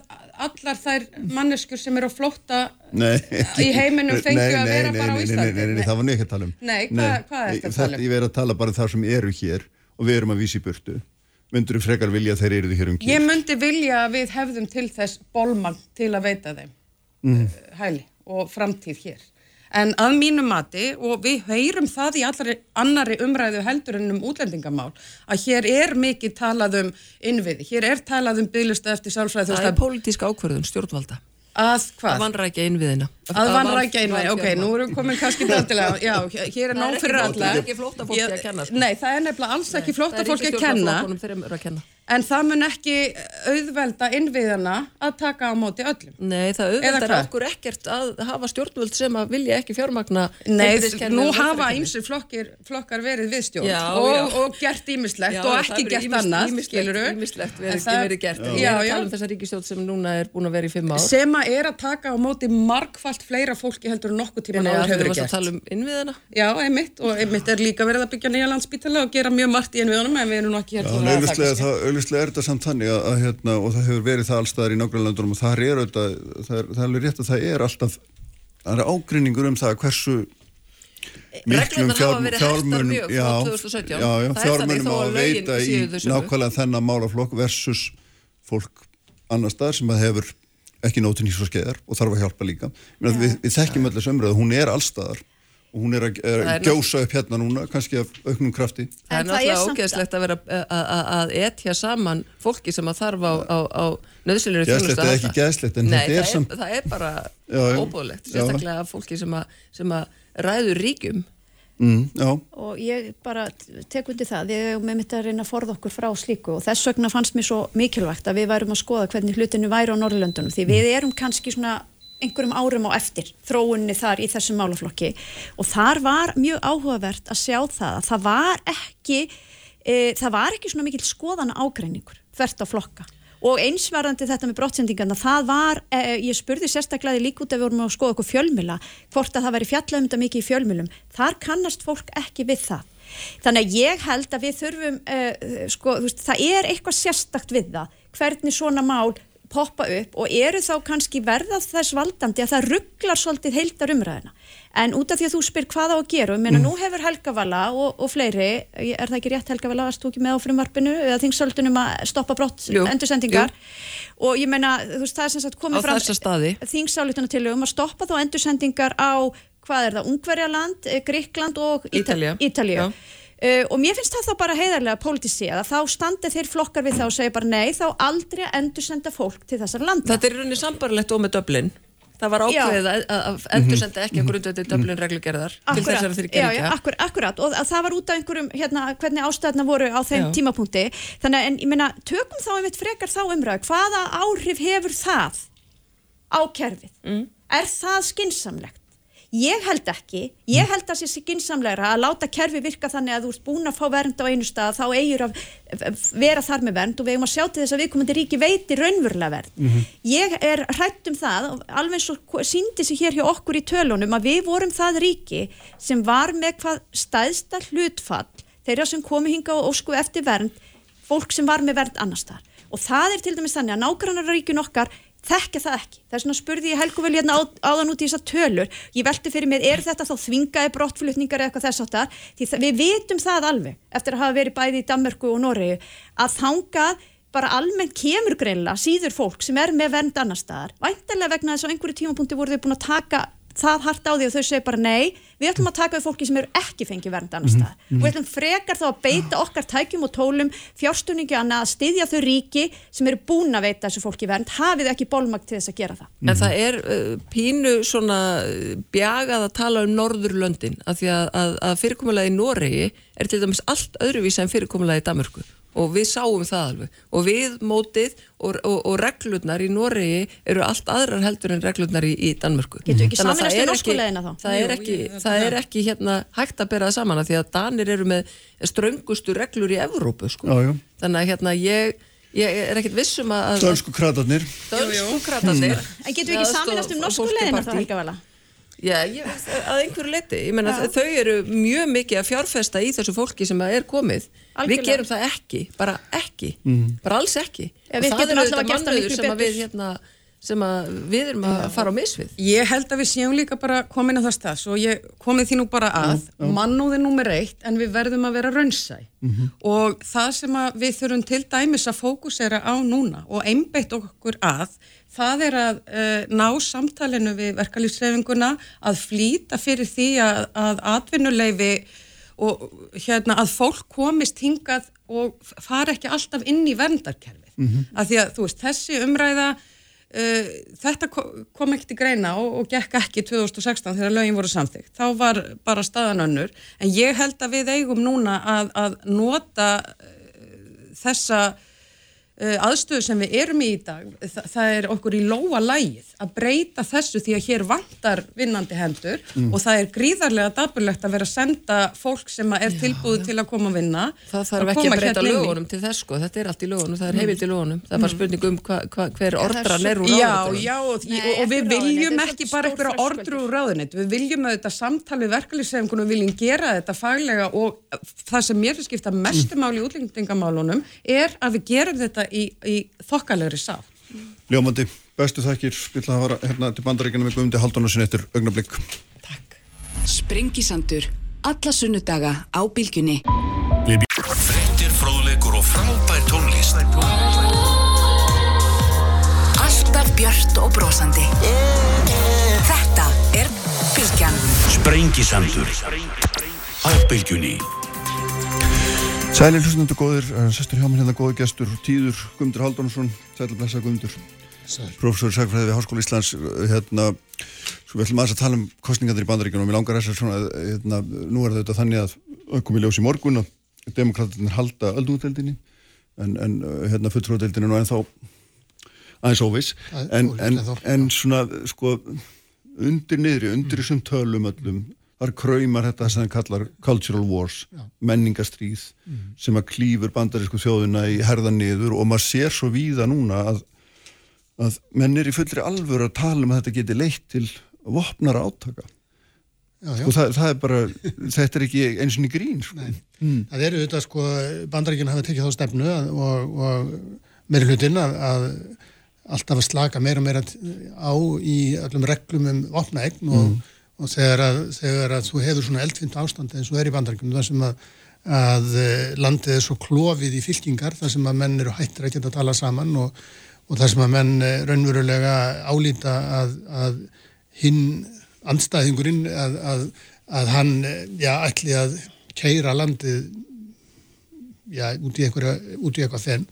allar þær manneskur sem eru á flótta Nei, í heiminum fengju að vera nei, bara á nei, nei, Íslandi? Nei, nei, nei, það var neitt að tala um. Nei, hvað- hvað ertu að tala um? Þetta, ég verið að tala bara um það sem eru hér og við erum að vísa í burtu Myndur þú frekar vilja að þeir eru hér um Ég kýr? myndi vilja að við hefðum til þess bólmagn til að veita þeim Mm. hæli og framtíð hér. En að mínu mati, og við heyrum það í allari annari umræðu heldur en um útlendingamál, að hér er mikið talað um innviði, hér er talað um bygglista eftir sálfræði Það er pólitísk ákverðun stjórnvalda að hvað? að vannrækja innviðina Að vannrækja innvæði, ok, nú erum við komin kannski dáltilega, já, hér er nóg fyrir flótta- alla. það er ekki flóttafólki að kenna, sko. Nei, það er nefnilega alls ekki þeir eru að kenna En það mun ekki auðvelda innviðana að taka á móti öllum. Nei, það hvað? okkur ekkert að hafa stjórnvöld sem að vilja ekki fjármagna Nei, nú og hafa flokkir, flokkar verið viðstjórn og, já. og gert ímislegt og ekki gert annað, En verið, gert, er um sem núna er búin að vera í fimm ár Sem að er að taka á móti margfalt fleira fólki heldur en nokkuð tíma Nei, náður að hefur við verið varst að gert. tala um innviðina Já, einmitt, og einmitt er líka verið að byggja nýja landspítala og gera mjög margt í innviðunum en við erum nú ekki hér Já, til en að auðvitað, kannski. það, auðvitað er þetta samt þannig að, að hérna, og það hefur verið það allstaðar í nágrannlandunum og það er auðvitað, það er, það er alveg rétt að það er alltaf, það er ágrinningur um það hversu miklum Reglurnar hafa verið hertar mjög frá já, 2017. já, já, Það þannig fjármunum á að að veita í nákvæmlega þennan málaflokk versus fólk annar staðar sem að hefur ekki nótin í svo skeiðar og þarf að hjálpa líka. Menn, við, við þekkjum öll þessu umræðu, hún er allstaðar og hún er að, er Það að er gjósa upp hérna núna, kannski af auknum krafti. Það er En það er náttúrulega ógeðslegt að vera að- að að etja saman fólki sem að þarf á, á, á Geðslegt þjónustu að eða ekki geðslegt, en Nei, þetta er það samt- það er bara óbúðlegt, sérstaklega fólki sem að, sem að ræður ríkjum Mm, og ég bara tek undir það, við erum með mitt að reyna að forða okkur frá slíku. Og þess vegna fannst mér svo mikilvægt að við værum að skoða hvernig hlutinu væri á Norrlöndunum því við erum kannski svona einhverjum árum á eftir þróunni þar í þessum málaflokki. Og þar var mjög áhugavert að sjá það að það var ekki e, það var ekki svona mikill skoðana ágreiningur þvert á flokka og einsvarandi þetta með brottsendingarna það var, eh, ég spurði sérstaklega líka út að við vorum að skoða okkur fjölmila hvort að það væri fjallað um þetta mikið í fjölmilum þar kannast fólk ekki við það. Þannig að ég held að við þurfum eh, sko, veist, það er eitthvað sérstakt við það, hvernig svona mál poppa upp og eru þá kannski verða þess valdandi að það rugglar svolítið heildar umræðina en út af því að þú spyr hvað á að gera ég meina nú hefur Helga Vala og, og fleiri er það ekki rétt Helga Vala, varst þú ekki með á frumvarpinu eða þingsöldunum að stoppa brott Jú, endursendingar? og ég meina þú veist það er sem sagt á komið fram þessa staði. þingsálutuna til um að stoppa þá endursendingar á hvað er það, Ungverjaland, eh, Gríkland og. Já. Uh, og mér finnst það þá bara heiðarlega pólitísið að þá standi þeir flokkar við það og segja bara nei þá aldrei að endursenda fólk til þessar landa. Þetta er í rauninni sambarlegt og með döblin Það var ákveðið að, að að endursenda ekki að grundvöldi döblin reglugerðar til Akkurat, þessari þryggja já, já, ríkja akkur, akkurat. Og að það var út af einhverjum hérna, hvernig ástæðna voru á þeim Já. tímapunkti. Þannig að en, ég meina, tökum þá einmitt frekar þá umræðu, hvaða áhrif hefur það á kerfið? Mm. er það skinsamlegt ég held ekki, ég held að sé skinsamlegra að láta kerfi virka þannig að þú ert búin að fá vernd á einu stað þá eigir að vera þar með vernd og við eigum að sjá til þess að viðkomandi ríki veiti raunverulega vernd. Ég er hrætt um það alveg og síndi sig hér hjá okkur í tölunum að við vorum það ríki sem var með hvað stæðsta hlutfall þeirra sem komu hinga og ósku eftir vernd fólk sem var með vernd annars þar og það er til dæmis þannig að nágrannaríkjun okkar þekka það ekki. Það er svona spurði ég Helgu vel hérna á, áðan út í þessar tölur. Ég velti fyrir mig, er þetta þá þvingaði brottflutningar eða eitthvað þess áttar? Við vitum það alveg, eftir að hafa verið bæði í Danmörku og Noregi, að þangað bara almennt kemur greinlega síður fólk sem er með vernd annar staðar. Væntalega vegna þess að einhverju tímapunkti voru þau búin að taka það hart á því og þau segir bara nei, við ætlum að taka við fólki sem eru ekki fengið vernd annar staðar. Mm -hmm. Og við ætlum frekar þá að beita okkar tækjum og tólum fjárstunningi annað að styðja þau ríki sem eru búin að veita þessu fólki vernd, hafið ekki bólmagt til þess að gera það. En það er uh, pínu svona uh, bjagað að tala um Norðurlöndin af því að, að, að fyrirkomulagi í Noregi er til dæmis allt öðruvísa en fyrirkomulagi í Danmörku og við sáum það alveg og við mótið og, og, og reglurnar í Noregi eru allt aðrar heldur en reglurnar í, í Danmörku Getum við ekki Þannig að sameinast það um er norsku ekki- leiðina þá? það er Jú, ekki, ég held það er ekki hérna, hægt að bera það saman af því að Danir eru með ströngustu reglur í Evrópu sko. Já, já. þannig að hérna, ég, ég er ekkit vissum að Dönsku kratarnir dönsku kratarnir En getum við ekki saminast um norsku leiðina þá? Já, ég, að einhverju leti, ég meina þau eru mjög mikið að fjárfesta í þessu fólki sem að er komið, við Algjörlega. gerum það ekki bara ekki, bara alls ekki. Ja, við og það er það mannauður miklu sem að betur. við hérna, sem að við erum að fara á misvið Ég held að við séum líka bara komin á það stað. Svo ég komið því nú bara að mannúði númer eitt en við verðum að vera raunsæ. Og það sem að við þurfum til dæmis að fókusera á núna og einbeitt okkur að það er að uh, ná samtalenu við verkalýfsreifinguna að flýta fyrir því að, að atvinnuleifi og hérna að fólk komist hingað og fara ekki alltaf inn í verndarkerfið. Mm Af því að þú veist, þessi umræða Uh, þetta ko- kom ekki til greina og, og gekk ekki 2016 þegar lögin voru samþygt. Þá var bara staðan önnur. En ég held að við eigum núna að, að nota uh, þessa aðstöðu sem við erum í í dag. Þa, það er okkur í lóa lægið að breyta þessu því að hér vantar vinnandi hendur og það er gríðarlega dapurlegt að vera að senda fólk sem að er tilbúið til að koma að vinna. það þarf ekki koma að breyta hérna lögunum til þess sko, þetta er allt í lögunum, það er heimild í lögunum. Það er bara spurning um hva, hva, hver er ordran er úr Já, ráðuneytinu. já, og, Nei, og, og við viljum ekki bara einhverja ordur úr ráðunit, við viljum auðvitað samtal við verkefliðsefngunum, við viljum gera þetta faglega og það sem mér finnst skipta mestu máli í útlendingamálunum er að við gerum þetta í, í þokkalegri sá. Ljómandi, bestu þakkir spila að vara hérna til bandaríkina með Guðmundi Halldónarsson eftir augnablík Sprengisandur. Alla sunnudaga á bylgjunni. Frettir, fróðleikur og frábær tónlist Alltaf björt og brosandi. Þetta er bylgjan. Sprengisandur á bylgjunni Sælir hlustundur góðir, uh, sestur hjá mér hérna góði gestur Tíður Guðmundur Halldónarsson Sælir blessa Guðmundur. Professor Sækfræði við Háskóla Íslands uh, hérna, svo við ætlum aðeins að tala um kostningarnir í bandaríkjunum og mér langar þess að svona uh, hérna, nú er þetta þannig að ökkum í ljós í morgun að demokraternar halda öldungdeldinni en, en hérna fulltrúadeldinni er nú ennþá aðeins er en, en, en svona sko undir niðri, undir þessum tölum öllum þar kraumar þetta sem það kallar cultural wars, menningastríð sem að klýfur bandarísku þjóðina í herða niður og maður sér svo víða núna að, að menn er í fullri alvöru að tala um að þetta geti leitt til vopnara átaka. Já, já. sko, það, það er bara, þetta er ekki eins og grín sko. Það eru auðvitað sko, bandaríkjun hafa tekið þá stefnu að, og, og meiri hlutin að, að alltaf að slaka meira og meira á í öllum reglum um vopnaegn og, og þegar, að, þegar að þú hefur svona eldfind ástand eins og er í bandaríkjunum þar sem að, að eh, landið er svo klofið í fylkingar þar sem að menn eru hættir að geta að tala saman og, og þar sem að menn eh, raunverulega álíta að, að hinn andstæðingurinn að, að, að hann eh, já, ætli að keira landið já, út í eitthvað fenn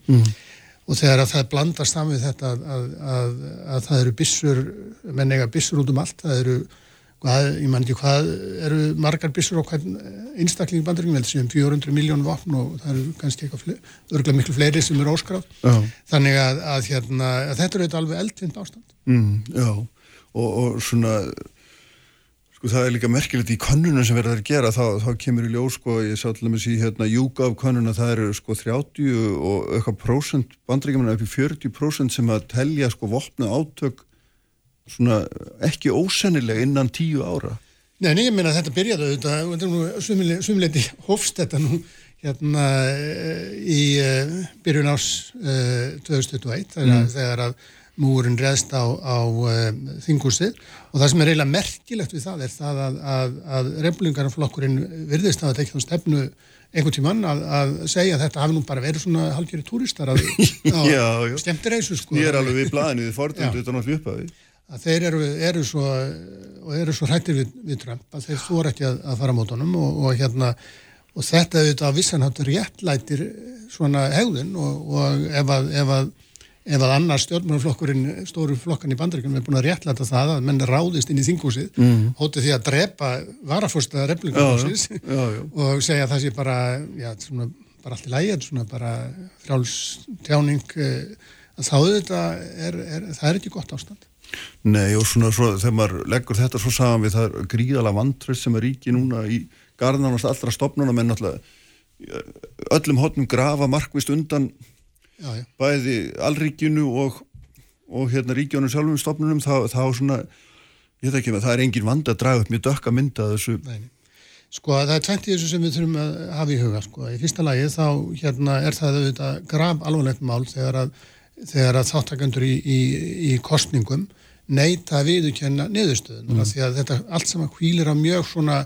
og þegar að það blandast saman við þetta að, að, að, að það eru byssur menn eiga byssur út um allt það eru, hvað, ég man ekki hvað eru margar byssur á hvern einstakling heldur sem 400 miljón vopn og það eru kannski eitthvað örgulega miklu fleiri sem eru óskráð. Já. þannig að, að, hérna, að þetta eru alveg eldfind ástand. Mm, Já, og, og svona sko það er líka merkilegt í könnunum sem verður að gera, þá, þá kemur í ljós sko, ég sá til dæmis í hérna Júgaf könnuna það eru sko 30 og eitthvað prósent, bandrækjumina upp í 40 prósent sem að telja sko vopna átök svona ekki ósennilega innan tíu ára Nei, nei, ég meina að þetta byrjaði auðvitað, þetta sumleiti hófst þetta nú hérna eh, í uh, byrjun ás uh, 2021 þegar, Mm. þegar að múurinn reðst á, á uh, þingúsið og það sem er eiginlega merkilegt við það er það að, að, að reflingarflokkurinn virðist að tekja þá stefnu einhvern tímann að, að segja að þetta hafi nú bara verið svona halgjöri túristar já. stemtireisu sko Ég er alveg við þið fordæmdu Já. þetta náttúrulega upp að þeir eru, eru svo og eru svo hrættir við, við Trump að þeir þóra ekki að, að fara á mótunum og, og hérna og þetta auðvitað á vissanhátt réttlætir svona hegðun og, og ef að, ef að ef að annars stjórnmjörnflokkurinn, stóru flokkan í bandaríkunum er búin að réttlæta það að menn ráðist inn í þinghúsið, mm. hótið því að drepa varafórstaða já. og segja að það sé bara, já, svona, bara allt í er svona bara frjálstjáning að þá þetta er, er, það er ekki gott ástand. Nei og svona svo, þegar maður leggur þetta svo saman við það gríðala vantröð sem er ríki núna í garðanast allra stopnuna menn náttúrulega öllum hóttum grafa markvist undan Já, já. bæði allríkinu og, og hérna ríkjónum sjálfum stopnunum þá, þá svona, ég veit ekki með það er engin vand að draga upp mjög dökka mynda þessu Nei. Sko það er tvent í þessu sem við þurfum að hafa í huga sko. Í fyrsta lagi þá hérna er það auðvitað graf alvarlegt mál þegar að, þegar að þáttakandur í, í, í kostningum neita að viðurkenna niðurstöðun mm. því að þetta allt saman hvílir á mjög svona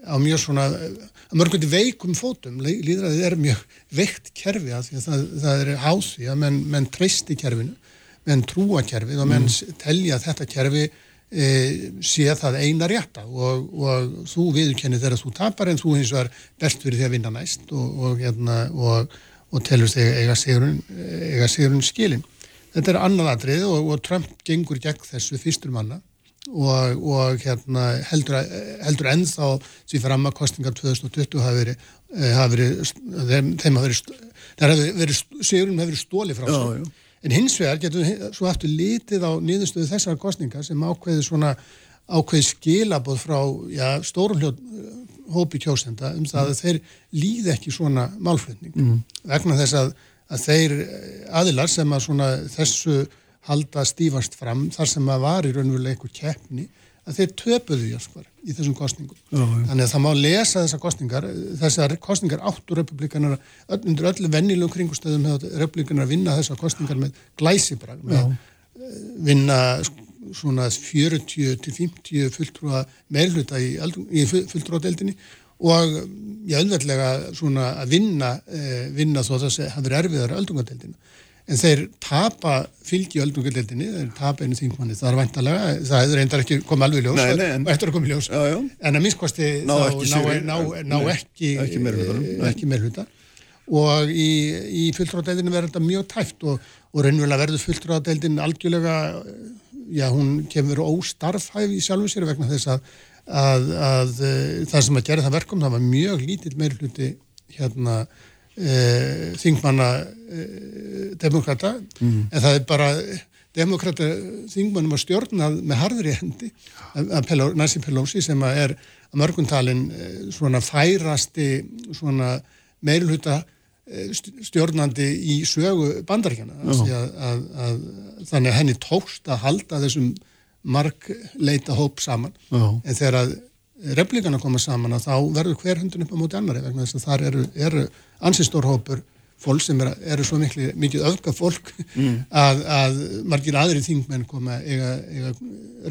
á mjög svona að mörgundi veikum fótum líðræðið er mjög veikt kerfi að því að það, það er háð því að menn, menn treysti kerfinu menn trúa kerfið og menn mm. telja þetta kerfi e, sé það eina rétta og, og þú viðurkennir þegar þú tapar en þú hins vegar best fyrir því að vinna næst og, og, hérna, og telur þig eiga sigurinn, eiga sigurinn skilin. Þetta er annað atrið og Trump gengur gegn þessu fyrstur manna og, og hérna, heldur, heldur ennþá því fram að kostningar 2020 hafi verið, eh, hafi verið þeim, þeim hafi verið, verið, verið sigurinn hafi verið stóli frá sig en hins vegar getur við svo aftur litið á nýðustöðu þessar kostningar sem ákveði svona ákveði skilaboð frá já, stórum hljóð hópi kjósenda um það að þeir líði ekki svona málflutning mm. vegna þess að, að þeir aðilar sem að svona þessu halda stífast fram þar sem að var í raunverulega einhver keppni að þeir töpuðu jáskvar í þessum kostningum. Já, já. Þannig að það má lesa þessar kostningar, þessar kostningar áttu republikanar, undir öllu vennilum kringustöðum hefur republikanar að vinna þessar kostningar með glæsibrag, með já. vinna svona 40-50 fulltrúa meðluta í, í fulltrúadeildinni og ég öllverðlega svona að vinna, eh, vinna þó að það hefur erfiðar öldungadeildina. En þeir tapa fylgi öldungadeildinni, þeir tapa einu þingmanni. Það er vantalega, það er reyndar ekki komið alveg ljós, nei, nei, en, eftir að komið ljós. Já, já. en að minnskvasti ná, þá ekki, ná, ná, ná ekki ekki meirhluta og í, í fulltráðdeildinu verður þetta mjög tæft og, og reynverulega verður fulltráðdeildin algjörlega já, hún kemur óstarfhæf í sjálfu sér vegna þess að, að, að það sem að gera það verkum, það var mjög lítill meirhluti hérna e, þingmanna e, demokrata mm. en það er bara demokrata þingmannum að stjórna með harðri hendi Nancy Pelosi sem að er að mörguntalin e, svona færasti svona meilhuta e, stjórnandi í sögu bandaríkjana að, að, að, þannig að henni tókst að halda þessum margleita hóp saman Já. en þegar að replíkana koma saman að þá verður hver hundun upp á móti annari vegna þess að þar eru, eru ansistórhópur fólk sem eru, eru svo miklu, mikið öfka fólk mm. að, að margir aðri þingmenn koma eiga, eiga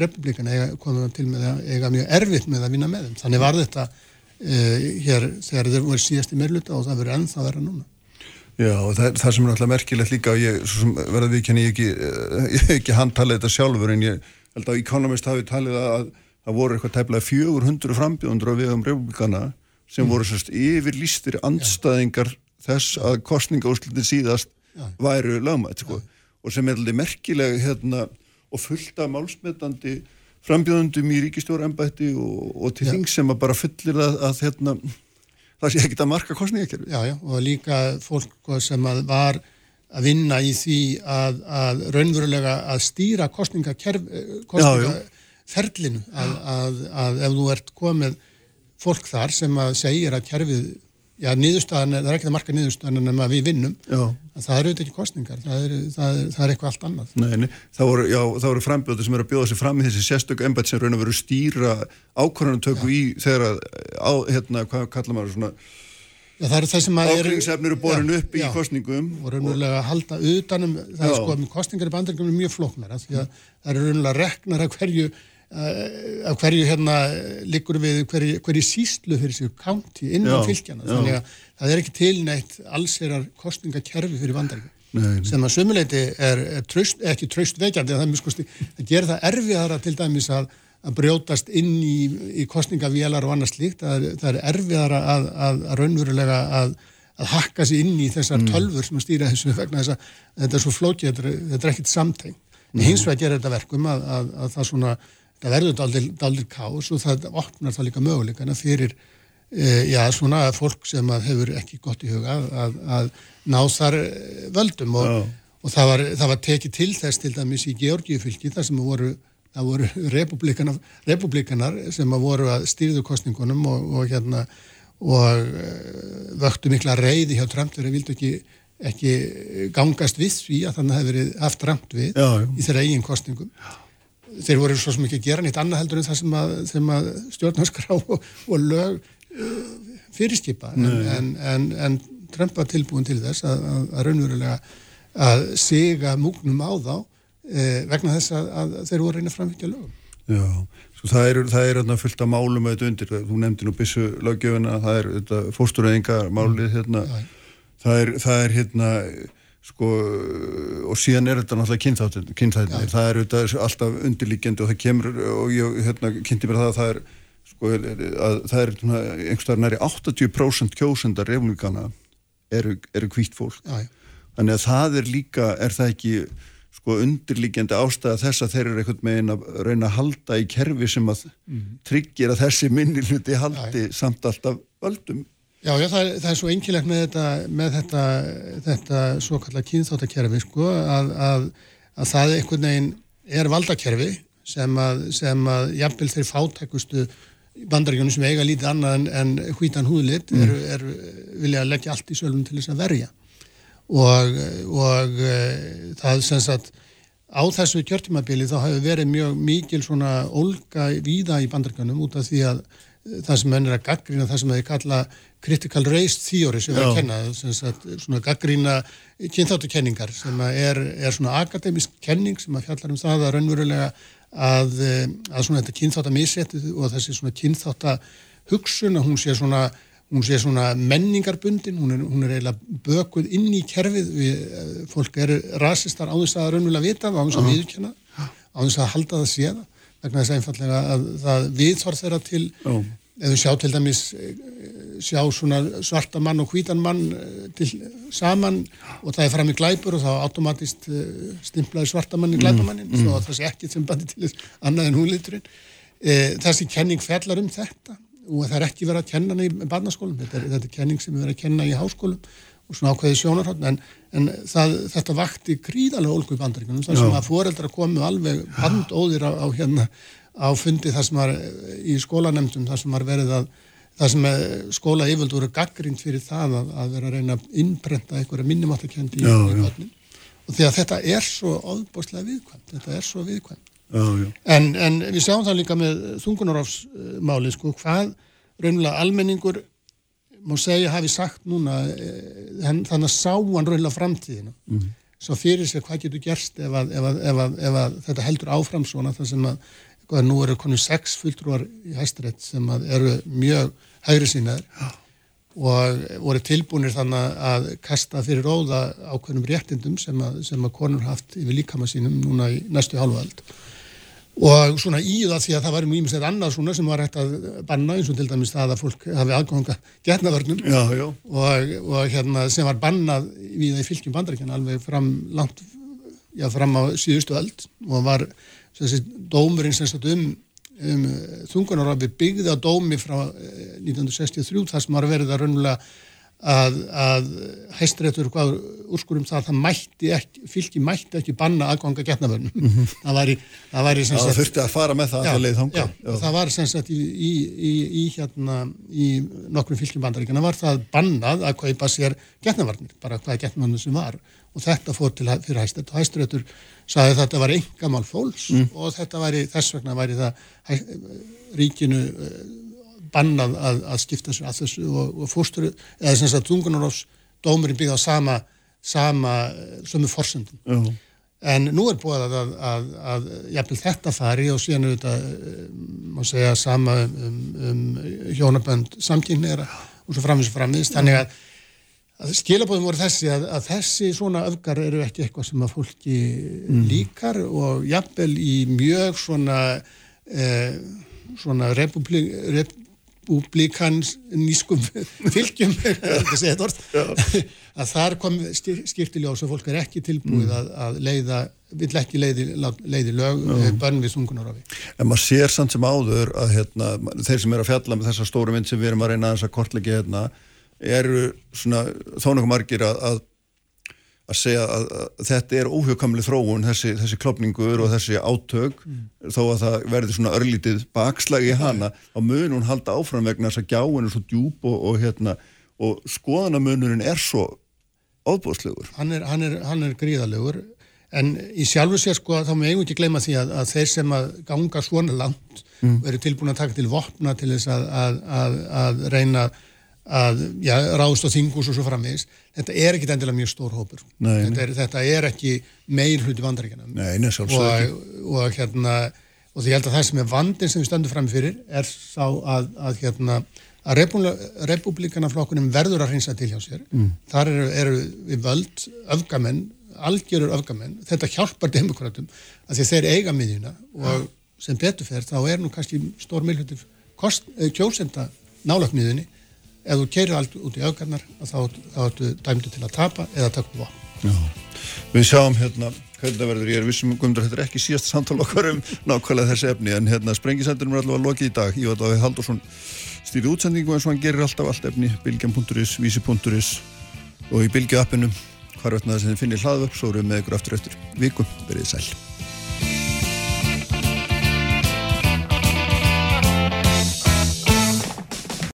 republikana eiga, koma til með að eiga mjög erfitt með að vinna með þeim. Þannig var þetta hér þegar þeir voru síðast í meirluta og það verður ennþá verða núna. Já og það, það sem er náttúrulega merkilegt líka og ég verða við kenni ekki, eh, ekki handtalið þetta sjálfur en ég held að Economist hafi talið að það voru eitthvað tæmlega 400 frambjóðundur á vegum republikana sem mm. voru sérst yfirlýstir andstæðingar þess að kostningaúslutin síðast Já. væru lögmætt sko. og sem er alveg merkilega hérna, og fullt af málsmetandi frambjóðundum í ríkistjóra-embætti og, og til þing sem að bara fullir að, að hérna, það sé ekki að marka kostningakerfi. Já, já, og líka fólk sko, sem að var að vinna í því að, að raunverulega að stýra kostningakerfi kostninga, ferlinu að, að, að ef þú ert komið fólk þar sem að segir að kerfið, já, niðurstaðan, það er ekki það marka niðurstaðan en að við vinnum, það eru auðvitað ekki kostningar, það er, það, er, það er eitthvað allt annað. Nei, nei, það voru, já, það voru frambjóði sem eru að bjóða sig fram í þessi sérstöku embætt sem raun að veru stýra ákvörðantöku í þegar, á, hérna, hvað kallar maður svona, Já, það eru það sem að er... Ákveðingsefnir eru borin upp í já, kostningum. Og raunverulega að halda utanum, það er sko að kostningar í bandaríkjum er mjög flóknar, því að það eru raunverulega reknar að hverju af hverju hérna likur við hverju, hverju síslu fyrir sig county inn á fylgjana þannig að það er ekki tilnætt allserar kostningakerfi fyrir vandaríku sem að sömuleiti er, er tröst, ekki tröst veikjandi það, skosti, það ger það erfiðara til dæmis að, að brjótast inn í, í kostningavélar og annars líkt það er, það er erfiðara að, að, að raunverulega að hakka sér inn í þessar mm. tölfur sem að stýra þessu vegna þess að þetta er svo flókið, þetta, þetta er ekkit samteng hins vegar gerir þetta verkum að það svona það verður daldir kás og það opnar það líka möguleikana fyrir e, já, svona fólk sem að hefur ekki gott í huga að, að ná þar eh, völdum og, og það, var, það var tekið til þess til dæmis í Georgíufylki þar sem voru, það voru republikanar, republikanar sem að voru að stýrðu kostningunum og, og hérna og uh, vöktu mikla reyði hjá Trump þegar þeir vildu ekki, ekki gangast við því að þannig hefur verið haft Trump við Já, já. í þeirra eigin kostningum þeir voru svo ekki að gera neitt annað heldur en það sem að, að stjórnarskrá og, og lög uh, fyrirskipa. En, en, en, en Trump var tilbúin til þess að, að, að raunverulega að siga múgnum á þá eh, vegna þess að, að þeir voru að reyna framfylgja lögum. Já, svo það er, það er hérna fullt af málum þetta undir, þú nefndi nú byssu löggjöfuna, það er þetta fóstureyðinga málið hérna, það er, það er hérna sko og síðan er þetta náttúrulega kynþættinir, það er þetta alltaf undirlíkjandi og það kemur og ég hérna kynnti mér það að það er sko að það er einhverstaðar næri 80% kjósenda republikana eru, eru hvítt fólk. Já, já. þannig að það er líka, er það ekki sko undirlíkjandi ástæða þess að þeir eru einhvern megin að reyna að halda í kerfi sem að tryggir að þessi minni hluti haldi samt alltaf völdum Já, já, það það er svo einkilegt með þetta, með þetta, þetta svo kallar kynþáttakerfi, sko, að, að, að það einhvern veginn er valdakerfi sem að, sem að jafnvel þeir fátækustu bandaríkjónu sem eiga lítið annað en, en hvítan húðlit er, er vilja að leggja allt í sölum til þess að verja. Og, og e, það sem sagt á þessu kjörtumabili þá hefur verið mjög mikil svona ólga víða í bandaríkjónum út af því að það sem er að gaggrina það sem þeir kalla critical race theory sem við Já. að kenna sem sagt, svona gaggrina kynþáttukenningar sem að er, er svona akademisk kenning sem að fjallar um það að raunverulega að, eh, að svona þetta kynþáttamisrétti og þessi svona kynþáttahugsun að hún sé svona hún sé svona menningarbundin, hún er, hún er eiginlega bökuð inn í kerfið við, eh, fólk eru rasistar á þess að raunverulega vita á þess að viðkjöna á þess að halda það séða vegna þess einfallega að það viðþorð þeirra til Já. Við sjá til dæmis eh, sjá svona svarta mann og hvítan mann eh, til saman og það er fram í glæpur og þá automatist stimplaði svarta mann í glæpamannin mm. og það sé ekki sem bandi til þess annað en húnliturinn. E, þessi kenning fellar um þetta og það er ekki verið að kenna í barnaskólum. Þetta er, þetta er kenning sem er verið að kenna í háskólum og svona ákveði sjónarhótt en, en það, þetta vakti gríðarlega ólgu í bandaríkunum þar sem að foreldra komu alveg bandóðir á, á hérna á fundi þar sem var í skólanemndum þar sem var verið að þar sem skóla yfirvöld voru gaggrind fyrir það að, að vera að reyna að innprenta einhverja minnumáttakendi í, börnin. Og því að þetta er svo ofbúrslega viðkvæmt þetta er svo viðkvæmt. Já, já, En, en við sjáum það líka með þungunarofsmáli, sko, hvað raunlega almenningur má segja hafi sagt núna eh, hann- þannig að sá hann raunlega framtíðina. Svo fyrir sér hvað getur gerst ef að, ef að, ef að, ef að þetta heldur áfram svona þar sem að hvað, nú eru konið sex fulltrúar í hæstirétt sem að eru mjög hægri sínaður og voru tilbúinir þannig að kasta fyrir róða ákveðnum réttindum sem að, sem að konur haft yfir líkama sínum núna í næstu hálfald og svona í það því að það var nú ímislegt annað svona sem var hægt að banna eins og til dæmis það að fólk hafi aðganga getnavörnum og, og hérna sem var bannað við það í fylgjum bandaríkjana alveg fram langt já, fram á síðustu öld. Og var þessi dómurinn sem sagt um, um þungunarofi byggði á dómi frá eh, 1963 þar sem var verið að raunverulega að, að hæstréttur hvað úrskurum það að það mætti ekki, fylgi mætti ekki banna aðganga getnavörnum það væri, það væri sem Já, það þurfti að fara með það já, að leið já, þangað. og það var sem sagt í, í, í, í hérna í nokkrum fylgjum bandaríkjana var það bannað að kaupa sér getnavarnir, bara hvaða getnavarnir sem var. og þetta fór til fyrir hæstrætt og hæstrættur sagði að þetta var engamál fólks og þetta væri, þess vegna væri það hæ, ríkinu eh, bannað að, að skipta sér að þessu og, og fóstur, eða sem sagt tungunarofs dómurinn byggði á sama sama, eh, sömu forsendum Já. En nú er búið að, að, að, að jafnvel þetta fari og síðan er þetta, eh, má segja, sama um, um, um hjónabönd samkynneira og svo framins og framins. Þannig að skilabóðum voru þessi að, að þessi svona öfgar eru ekki eitthvað sem að fólki líkar og jafnvel í mjög svona, eh, svona republik, republikans nýskum fylgjum að, að þar kom skiptiljós og fólk er ekki tilbúið Mm. að, að leiða, vill ekki leiði, leiði lög, Já. bönn við þungunarofi. En maður sér samt sem áður að hérna, þeir sem eru að fjalla með þessa stóru mynd sem við erum að reyna aðeins að kortleggja hérna, eru svona þó nokkuð margir að, að, að segja að, að þetta er óhjókamli þróun, þessi, þessi klopningur og þessi átök, þó að það verði svona örlítið bakslag í hana, þá mun hún halda áfram vegna þess að gjáin er svo djúb og, og, hérna, og skoðanamunurinn er svo óbúðslegur. Hann er, hann, hann er gríðalegur en í sjálfu sér sko þá með eigum ekki gleyma því að, að þeir sem að ganga svona langt Mm. eru tilbúin að taka til vopna til þess að, að, að, að reyna að já, ráðst á þingus og svo framvegis. Þetta er ekki endilega mjög stór hópur. Nei, þetta er, þetta er ekki meir hluti vandaríkjana ekki. og, og hérna og því ég held að það sem er vandin sem við stöndum fram fyrir er sá að, að hérna að republikanaflokkunum verður að hreinsa til hjá sér. Mm. þar eru, eru við völd öfgamenn, algjörur öfgamenn. Þetta hjálpar demokratum að því að þeir eiga miðjuna og sem betur fer þá er nú kannski stór milhuti kjósenda nálagt miðjunni ef þú keirir allt út í öfgarnar þá, ertu dæmdu til að tapa eða taka vopn. Já. Við sjáum hérna hvernig það verður, ég er vissum guðmundur, þetta er ekki síðast samtal okkar um nákvæmlega þessi efni en hérna sprengisendunum er allavega lokið í dag Ívar Davíð Haldursson stýrið útsendingu eins og hann gerir alltaf allt efni bilgjan.is, vísi.is og í bilgju appinu hvar veitna það sem þið finnir hlaðvörp svo erum við með ykkur aftur eftir viku, verið sæl